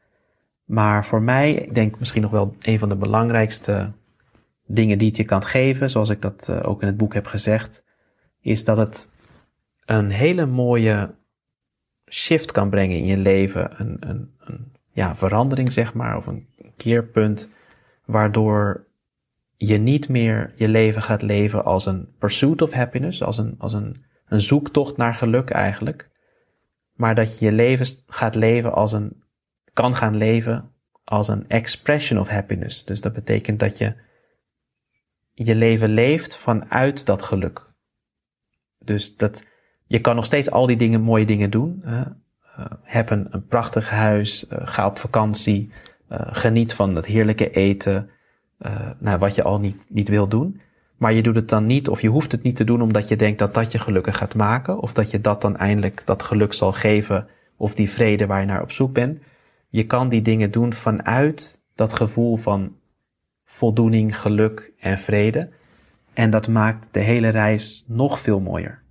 Maar voor mij, ik denk misschien nog wel een van de belangrijkste dingen die het je kan geven, zoals ik dat ook in het boek heb gezegd, is dat het een hele mooie shift kan brengen in je leven. Een, een, een ja, verandering, zeg maar, of een keerpunt, waardoor je niet meer je leven gaat leven als een pursuit of happiness, als een, als een, een zoektocht naar geluk eigenlijk maar dat je je leven gaat leven als een, kan gaan leven als een expression of happiness. Dus dat betekent dat je je leven leeft vanuit dat geluk. Dus dat, je kan nog steeds al die dingen, mooie dingen doen. Uh, heb een, een prachtig huis, uh, ga op vakantie, uh, geniet van het heerlijke eten, nou, wat je al niet, niet wil doen. Maar je doet het dan niet, of je hoeft het niet te doen omdat je denkt dat dat je gelukkig gaat maken, of dat je dat dan eindelijk dat geluk zal geven, of die vrede waar je naar op zoek bent. Je kan die dingen doen vanuit dat gevoel van voldoening, geluk en vrede. En dat maakt de hele reis nog veel mooier.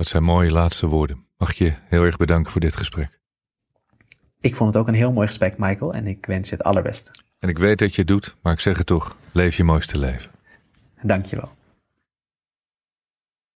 Dat zijn mooie laatste woorden. Mag je heel erg bedanken voor dit gesprek. Ik vond het ook een heel mooi gesprek, Michael, en ik wens je het allerbeste. En ik weet dat je het doet, maar ik zeg het toch, leef je mooiste leven. Dankjewel.